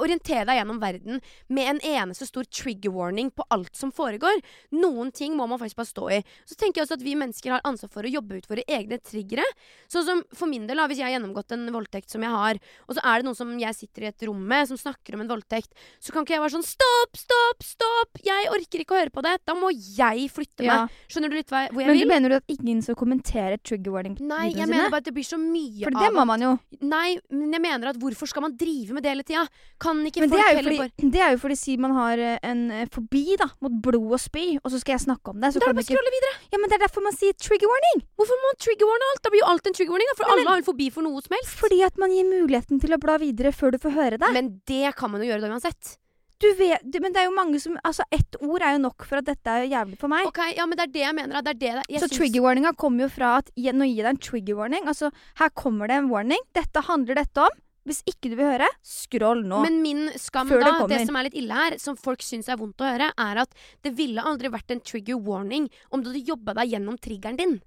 orientere deg gjennom verden med en eneste stor trigger warning på alt som foregår. Noen ting må man faktisk bare stå i. Så tenker jeg også at vi mennesker har ansvar for å jobbe ut våre egne triggere. Sånn som for min del, hvis jeg har gjennomgått en voldtekt som jeg har, og så er det noen som jeg sitter i et rom med, som snakker om en voldtekt, så kan ikke jeg være sånn stopp, stopp, stopp! Jeg orker ikke å høre på det! Da må jeg flytte Ja. meg. Skjønner du litt hva, hvor jeg Men du mener du at ingen skal kommentere trigger warning Nei, jeg mener bare at det blir så mye For av det må man jo. Nei, men jeg mener at hvorfor skal man drive med det hele tida? Kan ikke Men det er, jo heller fordi, bare det er jo fordi si man har eh, en eh, fobi da, mot blod og spy, og så skal jeg snakke om det. Så Da er kan det bare å ikke... videre. Ja, men Det er derfor man sier trigger warning. Hvorfor må man trigger warne alt? Da blir jo alt en triggerwarning. da, For Men- alle har en fobi for noe som helst. Fordi at man gir muligheten til å bla videre før du får høre det. Men det kan man jo gjøre da uansett. Du vet, du, men det er jo mange som Altså, ett ord er jo nok for at dette er jævlig for meg. Ok, ja, men det er det jeg mener. Det er det jeg så synes... trigger warninga kommer jo fra at Nå gir jeg deg en trigger warning. Altså, her kommer det en warning. Dette handler dette om. Hvis ikke du vil høre, scroll nå. Men min skam da, det det, som er litt ille her, som folk syns er vondt å høre, er at det ville aldri vært en trigger warning om du hadde jobba deg gjennom triggeren din.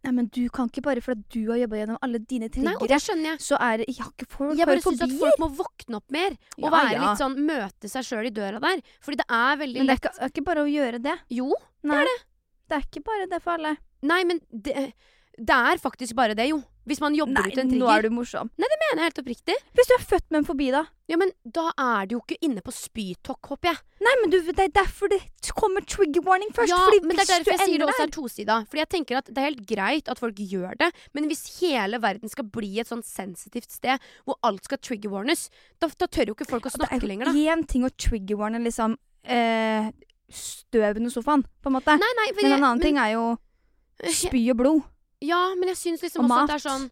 Nei, men du kan ikke bare fordi du har jobba gjennom alle dine Nei, og triggere, det skjønner jeg. så er det Jeg har ikke folk Jeg bare syns at folk må våkne opp mer. Og Ja, være ja. litt sånn møte seg sjøl i døra der. Fordi det er veldig Men det er lett ikke, det er ikke bare å gjøre det. Jo. Nei, det er ikke bare det for alle. Nei, men det, det er faktisk bare det, jo. Hvis man jobber Nei, ut en nå trigger. er du morsom. Nei, det mener jeg helt oppriktig. Hvis du er født med en fobi, da. Ja, men da er du jo ikke inne på spytokk, håper jeg. Nei, men du, det er derfor det kommer trigger warning først. ja, men det er derfor jeg sier det også er tosida. Fordi jeg tenker at det er helt greit at folk gjør det, men hvis hele verden skal bli et sånn sensitivt sted hvor alt skal triggerwarnes, da, da tør jo ikke folk å Det er snakke jo lenger, da. én ting å trigger-warne liksom eh, støv under sofaen, på en måte. Nei, nei, for men en annen men- ting er jo spy og blod. Ja, men jeg syns liksom Og også at det er sånn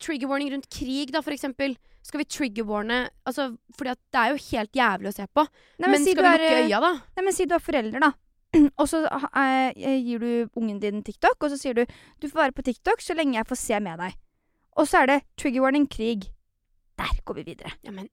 Trigger warning rundt krig, da, for eksempel. Skal vi triggerwarne Altså, fordi det er jo helt jævlig å se på. Nei, men si skal du vi lukke eh, øya, da? Nei, men si du er forelder, da. (clears throat) og så eh, gir du ungen din TikTok, og så sier du du får være på TikTok så lenge jeg får se med deg. Og så er det trigger warning krig. Der går vi videre. Ja, men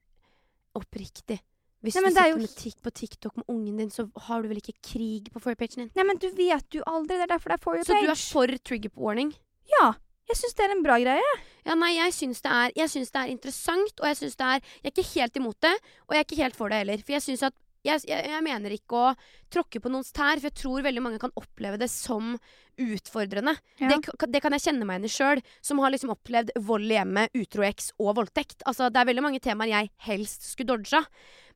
oppriktig. Hvis Nei, du men er sitter jo med tikk på TikTok med ungen din, så har du vel ikke krig på forepagen din? Nei, men du vet jo aldri. Det er derfor det er forepage. Så du er for trigger warning? Ja. Jeg syns det er en bra greie. Ja, nei, jeg syns det, det er interessant, og jeg syns det er Jeg er ikke helt imot det, og jeg er ikke helt for det heller. For jeg syns at jeg, jeg, jeg mener ikke å tråkke på noens tær, for jeg tror veldig mange kan oppleve det som utfordrende. Ja. Det, det kan jeg kjenne meg igjen i sjøl, som har liksom opplevd vold i hjemmet, utro eks og voldtekt. Altså, det er veldig mange temaer jeg helst skulle dodga.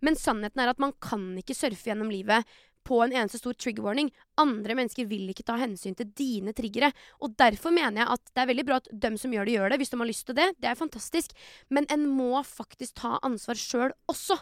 Men sannheten er at man kan ikke surfe gjennom livet på en eneste stor trigger warning. Andre mennesker vil ikke ta hensyn til dine triggere. Og derfor mener jeg at det er veldig bra at dem som gjør det, gjør det. Hvis de har lyst til det. Det er fantastisk. Men en må faktisk ta ansvar sjøl også.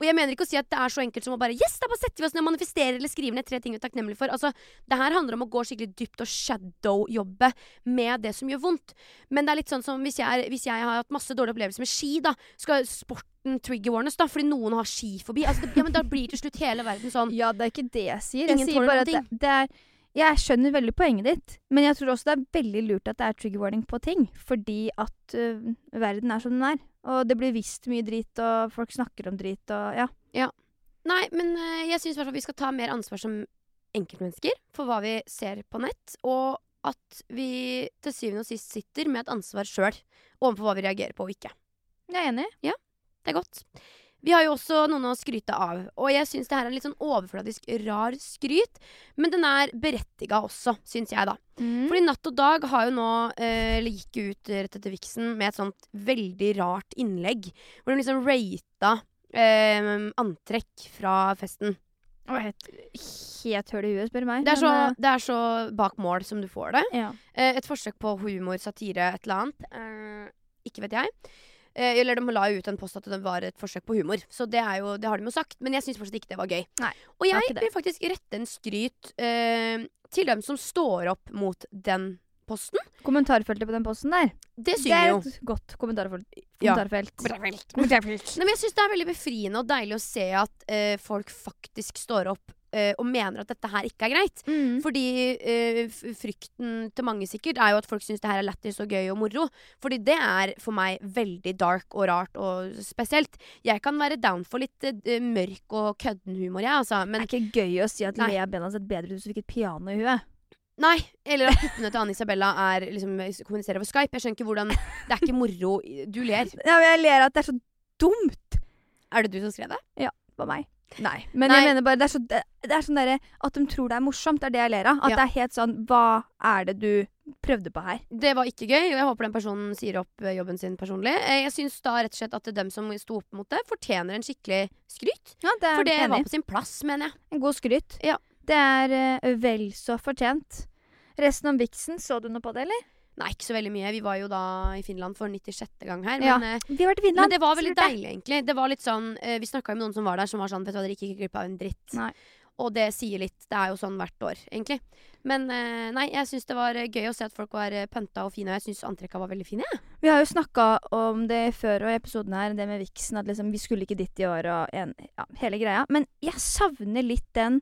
Og jeg mener ikke å si at det er så enkelt som å bare Yes, da bare setter vi oss ned og manifesterer eller skriver ned tre ting vi er takknemlige for. Altså, det her handler om å gå skikkelig dypt og shadow-jobbe med det som gjør vondt. Men det er litt sånn som hvis jeg, hvis jeg har hatt masse dårlige opplevelser med ski, da. Skal sporten trigger warnes, da? Fordi noen har skifobi. Altså, det, ja, men da blir til slutt hele verden sånn Ja, det er ikke det jeg sier. Jeg sier bare at det, det er Jeg skjønner veldig poenget ditt, men jeg tror også det er veldig lurt at det er trigger warning på ting. Fordi at uh, verden er som den er. Og det blir visst mye drit, og folk snakker om drit, og ja. Nei, men uh, jeg syns vi skal ta mer ansvar som enkeltmennesker for hva vi ser på nett, og at vi til syvende og sist sitter med et ansvar sjøl overfor hva vi reagerer på og ikke. Jeg er enig. Det er godt. Vi har jo også noen å skryte av, og jeg syns det her er en litt sånn overfladisk rar skryt, men den er berettiga også, syns jeg, da. Mm. Fordi Natt og Dag har jo nå, eh, gikk ut rett etter Vixen med et sånt veldig rart innlegg, hvor de liksom rata eh, antrekk fra festen. Helt, helt høl i huet, spør du meg. Det er, så, Men, det er så bak mål som du får det. ja. Eh, et forsøk på humor, satire, et eller annet. Eh, ikke vet jeg. Eh, eller de la jo ut en post at det var et forsøk på humor. Så det, er jo, det har de jo sagt. Men jeg syns fortsatt ikke det var gøy. Nei, Og jeg vil faktisk rette en skryt eh, til dem som står opp mot den posten. Kommentarfeltet på den posten der. Det Det er er jo. et godt kommentarfelt. Ja. kommentarfelt. Nei, men jeg syns det er veldig befriende og deilig å se at eh, folk faktisk står opp eh, og mener at dette her ikke er greit. Mm. Fordi eh, frykten til mange sikkert er jo at folk syns det her er lættis og gøy og moro. Fordi det er for meg veldig dark og rart og spesielt. Jeg kan være down for litt eh, mørk og kødden humor, jeg, altså. Det er ikke gøy å si at. Lea Bena har sett bedre ut hvis du fikk et piano i huet. nei. Eller at puppene til Anne Isabella er liksom kommuniserer over Skype. Jeg skjønner ikke hvordan Det er ikke moro. Du ler. Ja, men jeg ler at det er så dumt Er det du som skrev det? Ja, på meg. Nei. Men Nei. jeg mener bare det er, så, det, det er sånn derre At de tror det er morsomt. Det er det jeg ler av. At Ja. det er helt sånn Hva er det du prøvde på her? Det var ikke gøy, og jeg håper den personen sier opp eh, jobben sin personlig. Eh, Jeg syns da rett og slett at dem som sto opp mot det, fortjener en skikkelig skryt. Ja, det For det var på sin plass, mener jeg. En god skryt. Ja. Det er eh, vel så fortjent. Resten om viksen, så du noe på det, eller? Nei, ikke så veldig mye. Vi var jo da i Finland for 96. gang her. Ja. Men, eh, Vi har vært i Finland. men det var veldig deilig, egentlig. Det var litt sånn eh, Vi snakka med noen som var der, som var sånn Vet du hva, dere gikk ikke glipp av en dritt. Nei. Og det sier litt. Det er jo sånn hvert år, egentlig. Men eh, nei, jeg syns det var gøy å se at folk var pønta og fine. Og jeg syns antrekka var veldig fine, Ja. Vi har jo snakka om det før og i episoden her, det med viksen. at liksom vi skulle ikke dit i år og en, ja, hele greia. Men jeg savner litt den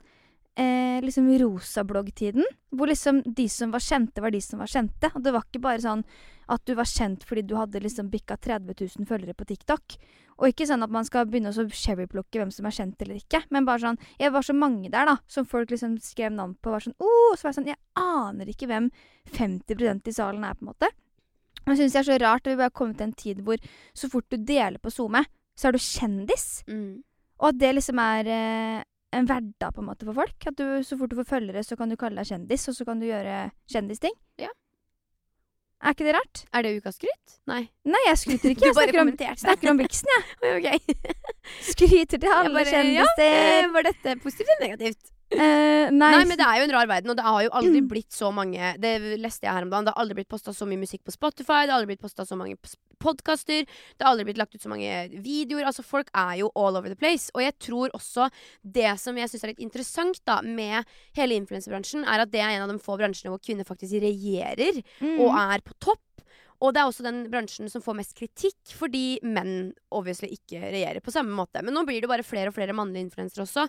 eh, liksom rosabloggtiden. Hvor liksom de som var kjente, var de som var kjente. Og det var ikke bare sånn at du var kjent fordi du hadde liksom bikka 30 000 følgere på TikTok. Og ikke sånn at man skal begynne å så cherryplukke hvem som er kjent eller ikke. Men bare sånn Jeg var så mange der, da, som folk liksom skrev navn på. Var sånn, oh, så var jeg sånn Jeg aner ikke hvem 50% i salen er, på en måte. Og jeg syns det er så rart at vi bare har kommet til en tid hvor så fort du deler på SoMe, så er du kjendis. Mm. Og at det liksom er eh, en hverdag på en måte for folk. At du, så fort du får følgere, så kan du kalle deg kjendis, og så kan du gjøre kjendisting. Ja. Er ikke det rart? Er det ukas skryt? Nei. Nei, jeg skryter ikke. (laughs) Jeg snakker om, snakker om Vixen, jeg. Ja. (laughs) ok. Skryter til alle Jeg bare, kjendiser. Ja, eh, var dette positivt eller negativt? Eh, nei, Nei, men det er jo en rar verden, og det har jo aldri Mm. blitt så mange Det leste jeg her om dagen. Det har aldri blitt posta så mye musikk på Spotify, det har aldri blitt posta så mange podkaster, det har aldri blitt lagt ut så mange videoer. Altså, folk er jo all over the place. Og jeg tror også det som jeg syns er litt interessant da med hele influensebransjen, er at det er en av de få bransjene hvor kvinner faktisk regjerer Mm. og er på topp. Og det er også den bransjen som får mest kritikk, fordi menn obviously ikke regjerer på samme måte. Men nå blir det bare flere og flere mannlige influensere også.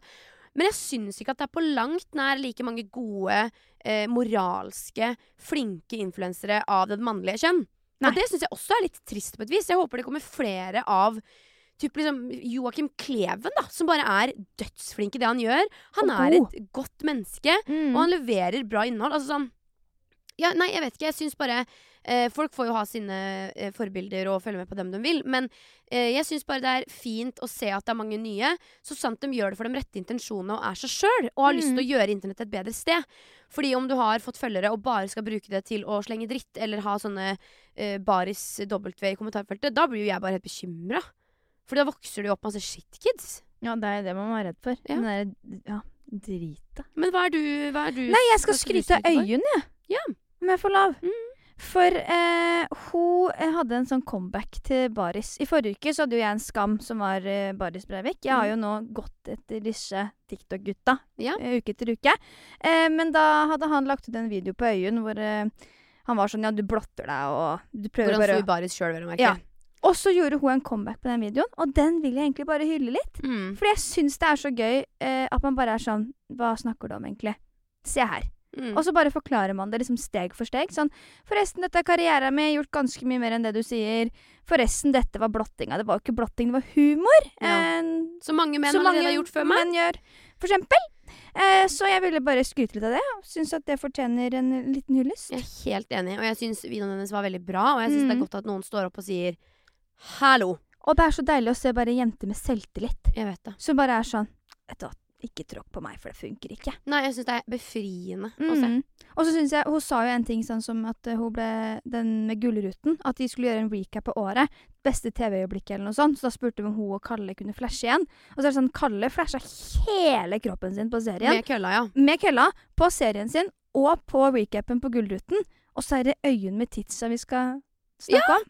Men jeg syns ikke at det er på langt nær like mange gode, eh, moralske, flinke influensere av det mannlige kjønn. Nei. Og det syns jeg også er litt trist på et vis. Jeg håper det kommer flere av Typ liksom Joakim Kleven, da, som bare er dødsflink i det han gjør. Han er et godt menneske, Mm. og han leverer bra innhold. Altså sånn ja, Nei, jeg vet ikke. Jeg syns bare eh, Folk får jo ha sine eh, forbilder og følge med på dem de vil, men eh, jeg syns bare det er fint å se at det er mange nye, så sant de gjør det for de rette intensjonene og er seg sjøl, og har lyst til å gjøre internett et bedre sted. Fordi om du har fått følgere og bare skal bruke det til å slenge dritt, eller ha sånne eh, baris W i kommentarfeltet, da blir jo jeg bare helt bekymra. For da vokser det jo opp masse shitkids. Ja, det er det man være redd for. Ja. Den derre ja, drita. Men hva er du, hva er du Nei, jeg skal skal skryte av skryte jeg. Ja. Om jeg får lav. Mm. For eh, hun eh, hadde en sånn comeback til Baris. I forrige uke så hadde jo jeg en skam som var eh, Baris Breivik. Jeg har jo nå gått etter disse TikTok-gutta Mm. Ja. eh, uke etter uke. Eh, men da hadde han lagt ut en video på Øyunn hvor eh, han var sånn Ja, du blotter deg, og du prøver Hvordan bare sto i baris sjøl, vel å merke. Ja. Og så gjorde hun en comeback på den videoen, og den vil jeg egentlig bare hylle litt. Mm. Fordi jeg syns det er så gøy eh, at man bare er sånn Hva snakker du om, egentlig? Se her. Mm. Og så bare forklarer man det liksom steg for steg. Sånn Forresten, dette er karrieren min, gjort ganske mye mer enn det du sier. Forresten, dette var blottinga. Det var jo ikke blotting, det var humor. Ja. Eh, Så mange menn som mange har gjort før meg. menn gjør, for eksempel. Eh, så jeg ville bare skryte litt av det. Syns at det fortjener en liten hyllest. Jeg er helt enig, og jeg syns videoen hennes var veldig bra. Og jeg syns det er Mm. godt at noen står opp og sier 'hallo'. Og det er så deilig å se bare jenter med selvtillit. Jeg vet det. Som bare er sånn Vet du hva, ikke tråkk på meg, for det funker ikke. Nei, jeg syns det er befriende å se. Mm. Og så syns jeg Hun sa jo en ting sånn som at eh, hun ble Den med Gullruten. At de skulle gjøre en recap av året. Beste TV-øyeblikket eller noe sånt. Så da spurte vi om hun og Kalle kunne flashe igjen. Og så er det sånn Kalle flasha hele kroppen sin på serien. Med kølla, ja. Med kølla. På serien sin og på recapen på Gullruten. Og så er det øyene med tidsa vi skal snakke om.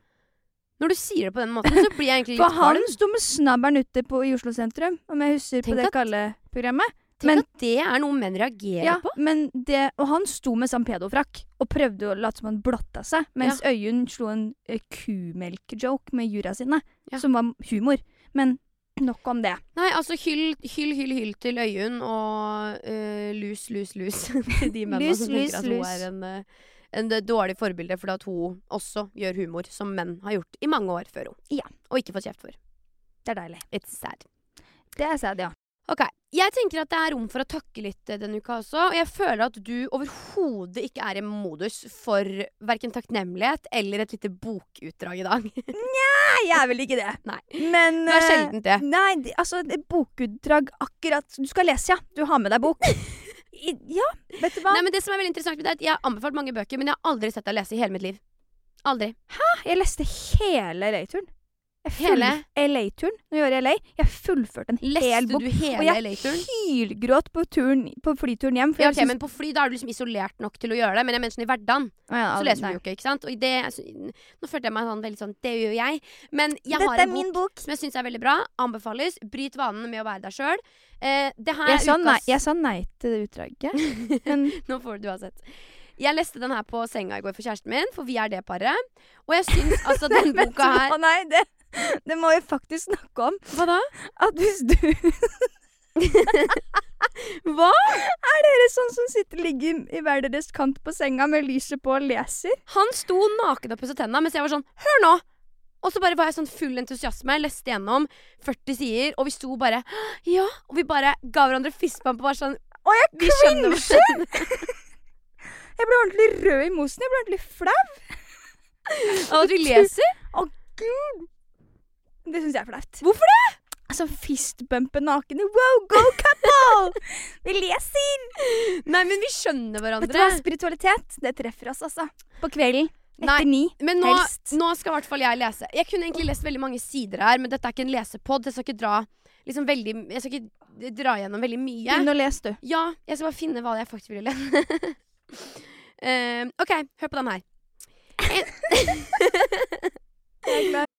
Når du sier det på den måten, så blir jeg egentlig litt For han sto med snabberen ute på, i Oslo sentrum, om jeg husker Tenk på det at- Kalle-programmet. Tenk men- at det er noe menn reagerer Ja, på. men det, og han sto med sånn pedofrakk og prøvde å late som han blotta seg, mens Øyunn slo en uh, kumelk-joke med jura sine, Ja. som var humor. Men nok om det. Nei, altså hyll, hyll, hyll, hyll til Øyunn og eh, lus, lus, lus (laughs) til de mennene Lus, som lus, tenker at hun lus. er en, eh, en eh, dårlig forbilde fordi at hun også gjør humor, som menn har gjort i mange år før henne. Ja. Og ikke fått kjeft for. Det er deilig. It's sad. Det er sad, ja. Ok, Jeg tenker at det er rom for å takke litt eh, denne uka også. Og jeg føler at du overhodet ikke er i modus for verken takknemlighet eller et lite bokutdrag i dag. (laughs) Nei, jeg er vel ikke det. Nei. Men Det er eh, sjeldent det. Nei, altså, bokutdrag akkurat Du skal lese, ja. Du har med deg bok. (laughs) I, ja, vet du hva? Nei, men det som er veldig interessant med det, er at Jeg har anbefalt mange bøker, men jeg har aldri sett deg lese i hele mitt liv. Aldri. Jeg leste hele LA-turen. Hele? LA-turen. Når vi var i LA. Jeg fullførte en hel bok. og jeg hylgråt på, turen, på flyturen hjem. Ja, jeg ok, men På fly da er du liksom isolert nok til å gjøre det, men jeg mener sånn i hverdagen Å ja, så leser du jo ikke. ikke sant? Og det, altså, nå følte jeg meg sånn veldig sånn Det gjør jeg. Men jeg Dette har en bok, bok. som jeg syns er veldig bra. Anbefales. Bryt vanene med å være deg sjøl. Eh, Jeg sa, nei, jeg sa nei til det utdraget. (laughs) Men Nå får du uansett. Jeg leste den her på senga i går for kjæresten min, for vi er det paret. Og jeg syns altså den (laughs) boka her Å Nei, det, (laughs) det må vi faktisk snakke om. Hva da? At hvis du (laughs) Hva? Er dere sånn som sitter ligger i hver deres kant på senga med lyset på og leser? Han sto naken og pusset tenna mens jeg var sånn Hør nå! Og så bare var jeg sånn full entusiasme, leste gjennom 40 sider, og vi sto bare (gasps) Ja! Og vi bare ga hverandre fistbump og var sånn Å, jeg cringer! (laughs) Jeg ble ordentlig rød i mosen. Jeg ble ordentlig flau. Av at vi leser. Å, gud! Det syns jeg er flaut. Hvorfor det? Altså, fistbumpe nakne. Wow, go couple! (laughs) Vi leser! Nei, men vi skjønner hverandre. Vet du hva? Spiritualitet, det treffer oss, altså. På kvelden. Nei, Etter ni. Men nå, helst. nå skal i hvert fall jeg lese. Jeg kunne egentlig lest veldig mange sider her, men dette er ikke en lesepod. Jeg skal ikke dra liksom veldig Jeg skal ikke dra gjennom veldig mye. Begynn å lese, du. Ja, jeg skal bare finne hva jeg faktisk ville lese. uh, (laughs) OK, hør på den her. (laughs)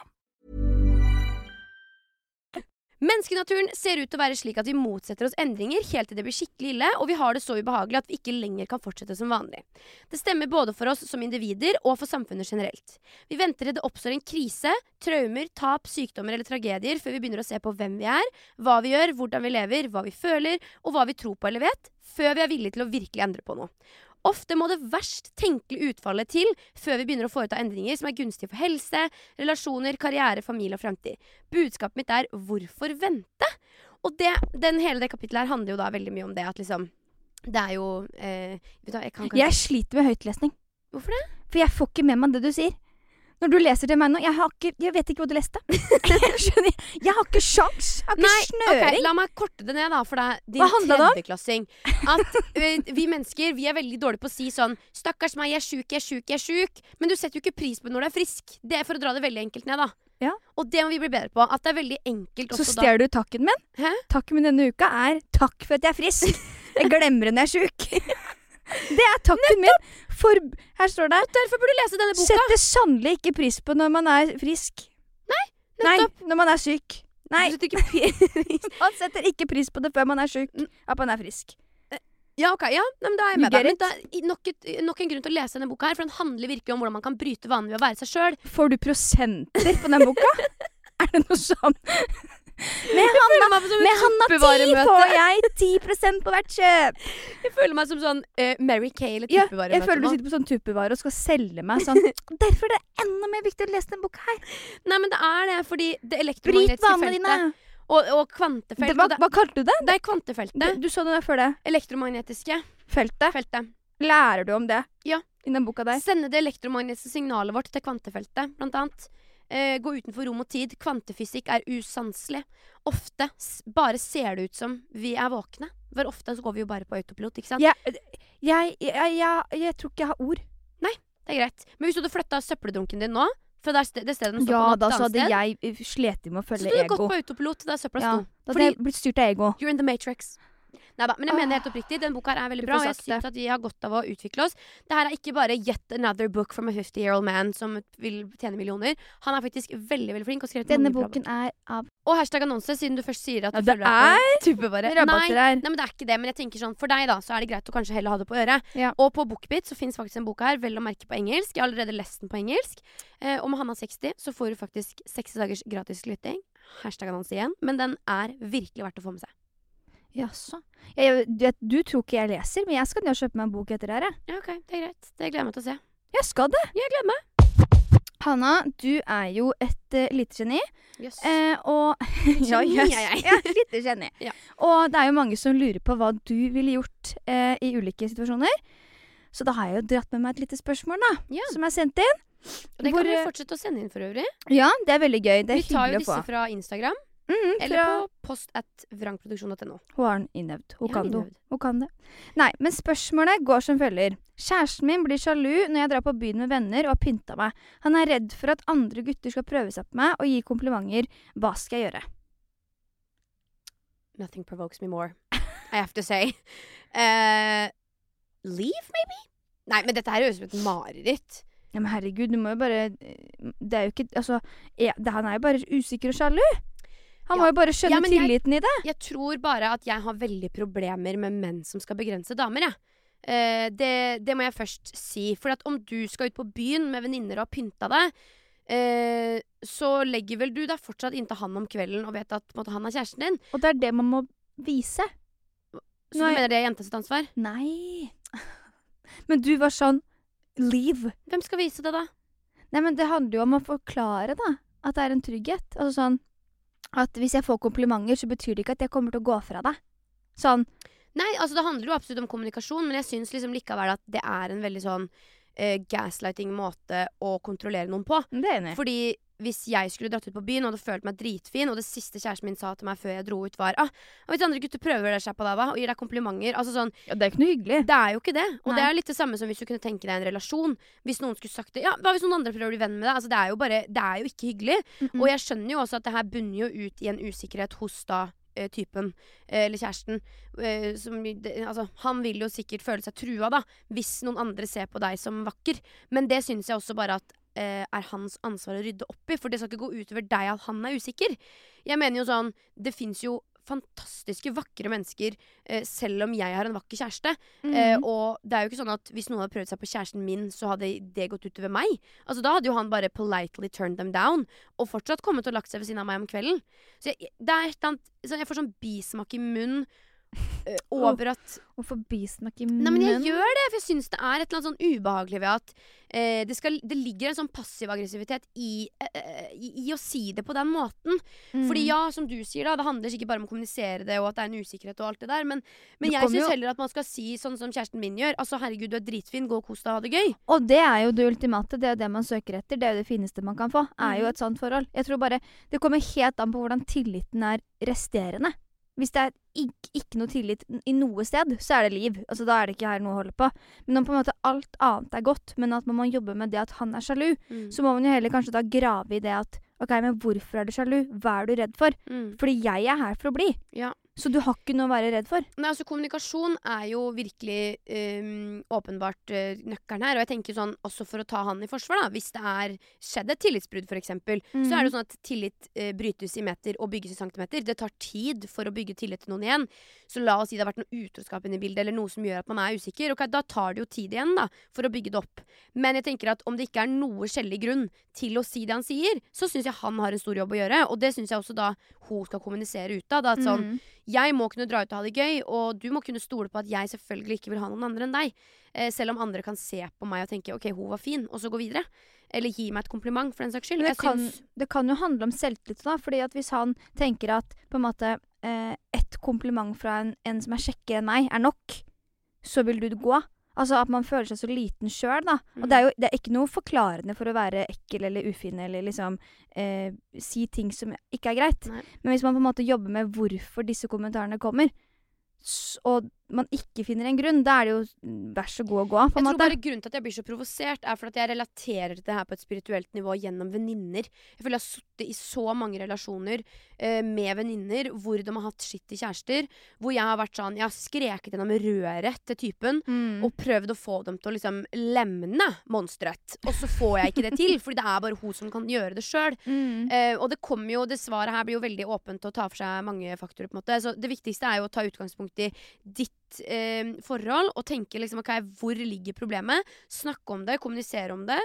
Menneskenaturen ser ut til å være slik at vi motsetter oss endringer helt til det blir skikkelig ille, og vi har det så ubehagelig at vi ikke lenger kan fortsette som vanlig. Det stemmer både for oss som individer og for samfunnet generelt. Vi venter til det oppstår en krise, traumer, tap, sykdommer eller tragedier før vi begynner å se på hvem vi er, hva vi gjør, hvordan vi lever, hva vi føler og hva vi tror på eller vet, før vi er villige til å virkelig endre på noe. Ofte må det verst tenkelige utfallet til før vi begynner å foreta endringer som er gunstige for helse, relasjoner, karriere, familie og fremtid. Budskapet mitt er hvorfor vente? Og det, den, hele det kapittelet her handler jo da veldig mye om det at liksom Det er jo eh, jeg, kan kan... Jeg sliter med høytlesning. Hvorfor det? For jeg får ikke med meg det du sier. Når du leser til meg nå Jeg, har ikke, jeg vet ikke hva du leste. (laughs) skjønner Jeg har ikke sjans. Jeg har ikke Nei, snøring. ok, la meg korte det ned, da, for deg, din Hva handla tredjeklassing. At eh, vi mennesker vi er veldig dårlige på å si sånn 'Stakkars meg, jeg er sjuk, jeg er sjuk, jeg er sjuk'. Men du setter jo ikke pris på når du er frisk. Det er for å dra det veldig enkelt ned, da. Ja. Og det må vi bli bedre på. At det er veldig enkelt Så stjeler du takken min. Hæ? Takken min denne uka er 'takk for at jeg er frisk'. Jeg glemmer det når jeg er sjuk. (laughs) Det er takken min. For Her står det Derfor burde du lese denne boka. Setter sannelig ikke pris på når man er frisk. Nei, nettopp. når man er syk. Nei, (laughs) man setter ikke pris på det før man er syk. At man er frisk. Ja, ok, ja, nei, men da er jeg med deg. Men er nok, nok en grunn til å lese denne boka her, for den handler virkelig om hvordan man kan bryte vanen ved å være seg sjøl. Får du prosenter på den boka? (laughs) er det noe sånn? Med Hanna, med Hanna 10 får jeg 10% på hvert kjøp! Jeg føler meg som sånn uh, Mary Kay eller Ja, jeg føler du sitter på sånn tuppevare og skal selge meg sånn. (laughs) Derfor er det enda mer viktig å lese denne boka her. Nei, men det er det, fordi det elektromagnetiske feltet og, og kvantefelt Det, hva, hva kalte du det? det er kvantefeltet. Du, du sa det der før det. Elektromagnetiske Feltet. feltet. Lærer du om det Ja. i den boka der? Sende det elektromagnetiske signalet vårt til kvantefeltet, blant annet. Eh, gå utenfor rom og tid. Kvantefysikk er usanselig. Ofte bare ser det ut som vi er våkne. For ofte så går vi jo bare på autopilot, ikke sant? Jeg, jeg, jeg, jeg, jeg tror ikke jeg har ord. Nei, Det er greit. Men hvis du hadde flytta søppeldunken din nå, fra det stedet den står Ja, på da så hadde jeg slitt slet med å følge ego. så du hadde ego. gått på autopilot der søpla Ja, sto. da hadde jeg blitt styrt av ego. you're in the matrix. Neida, men jeg mener helt oppriktig, den boka her er veldig bra. Og jeg synes syns at vi har godt av å utvikle oss. Det her er ikke bare yet another book from a 50 year old man som vil tjene millioner. Han er faktisk veldig veldig flink og skrevet Denne bra boken er av Og hashtag annonse, siden du først sier at Ja, du det føler deg er på rabatter Nei, her. nei, men det er ikke det. Men jeg tenker sånn, for deg da, så er det greit å kanskje heller ha det på øret. Ja. Og på Bookbit så fins faktisk en bok her, vel å merke på engelsk. Jeg har allerede lest den på engelsk. Eh, med Hanna 60 så får du faktisk 60 dagers gratis lytting. Hashtag annonse igjen. Men den er virkelig verdt å få med seg. Jaså. Du, du tror ikke jeg leser, men jeg skal ned og kjøpe meg en bok etter det her. jeg. Ja, ok, det er greit. Det gleder jeg meg til å se. Jeg skal det. Jeg gleder meg. Hanna, du er jo et uh, lite geni. Yes. Eh, og (laughs) ja, jeg. ja, lite geni. (laughs) Ja. Og det er jo mange som lurer på hva du ville gjort eh, i ulike situasjoner. Så da har jeg jo dratt med meg et lite spørsmål, da. Ja. Som er sendt inn. Og det hvor, kan vi eh, fortsette å sende inn for øvrig. Ja, det er veldig gøy. Det er Vi tar jo disse fra Instagram. Mhm, Eller på post at vrangproduksjon.no. Hun har den innøvd. Hun kan innøvd. Hun kan det. Nei, men spørsmålet går som følger. Kjæresten min blir sjalu når jeg drar på byen med venner og har pynta meg. Han er redd for at andre gutter skal prøve seg på meg og gi komplimenter. Hva skal jeg gjøre? Nothing provokes me more, I have to say. Uh, (laughs) leave, maybe? Nei, men dette her høres ut som et mareritt. Ja, men herregud, du må jo bare Det er jo ikke Altså, jeg, det, han er jo bare usikker og sjalu. Han Ja. må jo bare skjønne Ja, tilliten jeg- i det. Jeg tror bare at jeg har veldig problemer med menn som skal begrense damer, jeg. Uh, det, det må jeg først si. For om du skal ut på byen med venninner og har pynta deg, uh, så legger vel du deg fortsatt inntil han om kvelden og vet at måte, han er kjæresten din. Og det er det man må vise. Så Nei. du mener det er jenta sitt ansvar? Nei. (laughs) Men du var sånn Leave. Hvem skal vise det, da? Nei, men det handler jo om å forklare, da. At det er en trygghet. Altså sånn at hvis jeg får komplimenter, så betyr det ikke at jeg kommer til å gå fra deg. Sånn Nei, altså det handler jo absolutt om kommunikasjon, men jeg syns liksom likevel at det er en veldig sånn uh, gaslighting måte å kontrollere noen på. Det er enig. Fordi hvis jeg skulle dratt ut på byen og hadde følt meg dritfin, og det siste kjæresten min sa til meg før jeg dro ut, var ah, hvis andre gutter prøver seg på deg hva, og gir deg komplimenter Altså sånn Ja, det er ikke noe hyggelig. Det er jo ikke det. Og det er litt det samme som hvis du kunne tenke deg en relasjon. Hvis noen skulle sagt det Ja, hva hvis noen andre prøver å bli venn med deg? Altså, det er jo bare Det er jo ikke hyggelig. Og jeg skjønner jo også at det her bunner jo ut i en usikkerhet hos da eh, typen, eh, eller kjæresten. eh, som, altså, han vil jo sikkert føle seg trua, da, hvis noen andre ser på deg som vakker. Men det syns jeg også bare at eh, er hans ansvar å rydde opp i, for det skal ikke gå utover deg at han er usikker. Jeg mener jo sånn Det fins jo fantastiske, vakre mennesker eh, selv om jeg har en vakker kjæreste. Mm. Eh, og det er jo ikke sånn at hvis noen hadde prøvd seg på kjæresten min, så hadde det gått utover meg. Altså Da hadde jo han bare politely turned them down, og fortsatt kommet og lagt seg ved siden av meg om kvelden. Så jeg, det er et eller annet så Jeg får sånn bismak i munnen over at Hvorfor bismak i Nei, men jeg gjør det, for jeg syns det er et eller annet sånn ubehagelig ved at eh, det, skal, det ligger en sånn passiv aggressivitet i, eh, i, i å si det på den måten. Mm. Fordi ja, som du sier, da, det handler ikke bare om å kommunisere det, og at det er en usikkerhet og alt det der, men, men jeg syns heller at man skal si sånn som kjæresten min gjør. Altså herregud, du er dritfin, gå og kos deg, ha det gøy. Og det er jo det ultimate. Det er jo det man søker etter. Det er jo det fineste man kan få. Er jo Mhm. et sånt forhold. Jeg tror bare Det kommer helt an på hvordan tilliten er resterende. Hvis det er ikke, ikke noe tillit i noe sted, så er det liv. Altså Da er det ikke her noe å holde på. Men om på en måte alt annet er godt, men at man må jobbe med det at han er sjalu, Mm. så må man jo heller kanskje da grave i det at OK, men hvorfor er du sjalu? Hva er du redd for? Mm. Fordi jeg er her for å bli. Ja. Så du har ikke noe å være redd for. Nei, altså Kommunikasjon er jo virkelig um, åpenbart uh, nøkkelen her. Og jeg tenker sånn, også for å ta han i forsvar, da. Hvis det er skjedd et tillitsbrudd, f.eks., så er det jo sånn at tillit uh, brytes i meter og bygges i centimeter. Det tar tid for å bygge tillit til noen igjen. Så la oss si det har vært noe utroskap inne i bildet, eller noe som gjør at man er usikker. Ok, Da tar det jo tid igjen da, for å bygge det opp. Men jeg tenker at om det ikke er noe skjellig grunn til å si det han sier, så syns jeg han har en stor jobb å gjøre. Og det syns jeg også da hun skal kommunisere ut av. Da, at sånn, Mm. Jeg må kunne dra ut og ha det gøy, og du må kunne stole på at jeg selvfølgelig ikke vil ha noen andre enn deg. Eh, selv om andre kan se på meg og tenke 'ok, hun var fin', og så gå videre. Eller gi meg et kompliment, for den saks skyld. Det kan, syns- det kan jo handle om selvtillit, da. Fordi at hvis han tenker at på en måte eh, ett kompliment fra en, en som er kjekkere enn meg, er nok, så vil du gå. Altså at man føler seg så liten sjøl, da. Og det er jo det er ikke noe forklarende for å være ekkel eller ufin eller liksom eh, si ting som ikke er greit. Nei. Men hvis man på en måte jobber med hvorfor disse kommentarene kommer, og man ikke finner en grunn, da er det jo vær så god å gå, på Jeg måte. tror bare Grunnen til at jeg blir så provosert, er for at jeg relaterer til det her på et spirituelt nivå gjennom venninner. Jeg føler jeg har sittet i så mange relasjoner eh, med venninner hvor de har hatt skittige kjærester. Hvor jeg har vært sånn Jeg har skreket gjennom røret til typen. Mm. Og prøvd å få dem til å liksom lemne monsteret. Og så får jeg ikke det til, fordi det er bare hun som kan gjøre det sjøl. Mm. Eh, og det kommer jo, det svaret her blir jo veldig åpent og tar for seg mange faktorer. på en måte Så det viktigste er jo å ta utgangspunkt i ditt eh, forhold og tenke liksom ok, hvor ligger problemet. Snakke om det, kommunisere om det,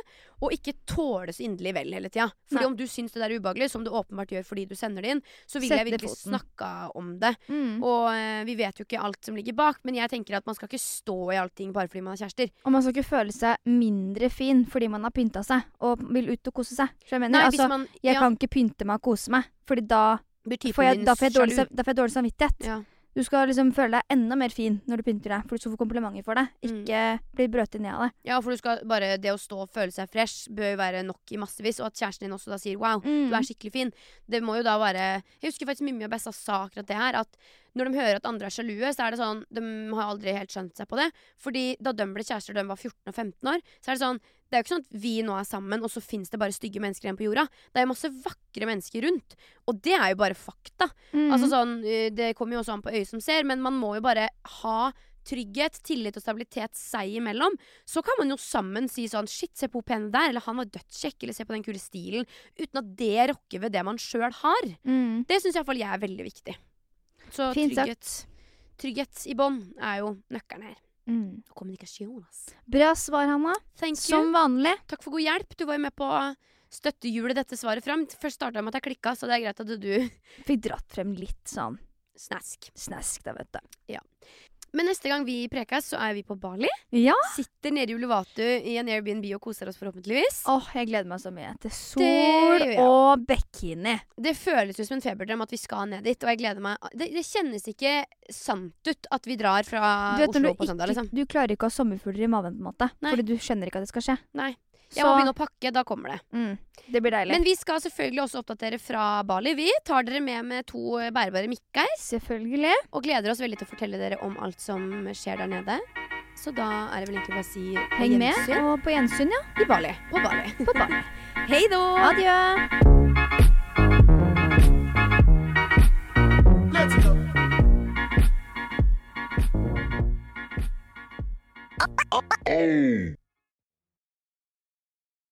og ikke tåle så inderlig vel hele tida. Fordi Nei. om du syns det der er ubehagelig, som du åpenbart gjør fordi du sender det inn, så vil Sett jeg virkelig foten. snakka om det. Mm. Og eh, vi vet jo ikke alt som ligger bak, men jeg tenker at man skal ikke stå i allting bare fordi man er kjærester. Og man skal ikke føle seg mindre fin fordi man har pynta seg og vil ut og kose seg. Så jeg mener, Nei, altså, man jeg kan ikke pynte meg og kose meg, Fordi da får jeg, da får jeg dårlig samvittighet. Ja. Du skal liksom føle deg enda mer fin når du pynter deg, for du skal få komplimenter for det. Mm. Ikke bli brøtet ned av det. Ja, for du skal bare Det å stå og føle seg fresh bør jo være nok i massevis. Og at kjæresten din også da sier 'wow, Mm. du er skikkelig fin'. Det må jo da være Jeg husker faktisk Mimmi og Bessa sa akkurat det her. At når de hører at andre er sjalue, så er det sånn De har aldri helt skjønt seg på det. Fordi da de ble kjærester da de var 14 og 15 år, så er det sånn Det er jo ikke sånn at vi nå er sammen, og så fins det bare stygge mennesker igjen på jorda. Det er jo masse vakre mennesker rundt. Og det er jo bare fakta. Mm. Altså sånn, eh, Det kommer jo også an på øyet som ser, men man må jo bare ha trygghet, tillit og stabilitet seg imellom, så kan man jo sammen si sånn Shit, se på hun pene der. Eller han var dødskjekk. Eller se på den kule stilen. Uten at det rokker ved det man sjøl har. Mm. Det syns iallfall jeg er veldig viktig. Så trygghet, trygghet i bånn er jo nøkkelen her. Mm. Kommunikasjon, ass. Bra svar, Hanna. Thank Som you. vanlig. Takk for god hjelp. Du var jo med på støttehjulet dette svaret fram. Først starta med at jeg klikka, så det er greit at du Fikk dratt frem litt sånn snask. snask, da, vet du. Men neste gang vi prekes, så er vi på Bali. Ja. Sitter nede i Ulovatu i en Airbnb og koser oss forhåpentligvis. Åh, jeg gleder meg så mye til Det sol gjør jeg. og bikini. Det føles jo som en feberdrøm at vi skal ned dit, og jeg gleder meg. Det, det kjennes ikke sant ut at vi drar fra Du, vet, Oslo du på søndag, ikke, liksom. du klarer ikke å ha sommerfugler i maven, på en måte. Nei. Fordi du skjønner ikke at det skal skje. Nei. Jeg må begynne å pakke, da kommer det. mm, det blir deilig. Men vi skal selvfølgelig også oppdatere fra Bali. Vi tar dere med med to bærebare mikker. Selvfølgelig. Og gleder oss veldig til å fortelle dere om alt som skjer der nede. Så da er det vel egentlig bare å si på Heng med. gjensyn Og på gjensyn, ja. i Bali. På Bali. (laughs) På Bali. Hei då! Adjø. Oh.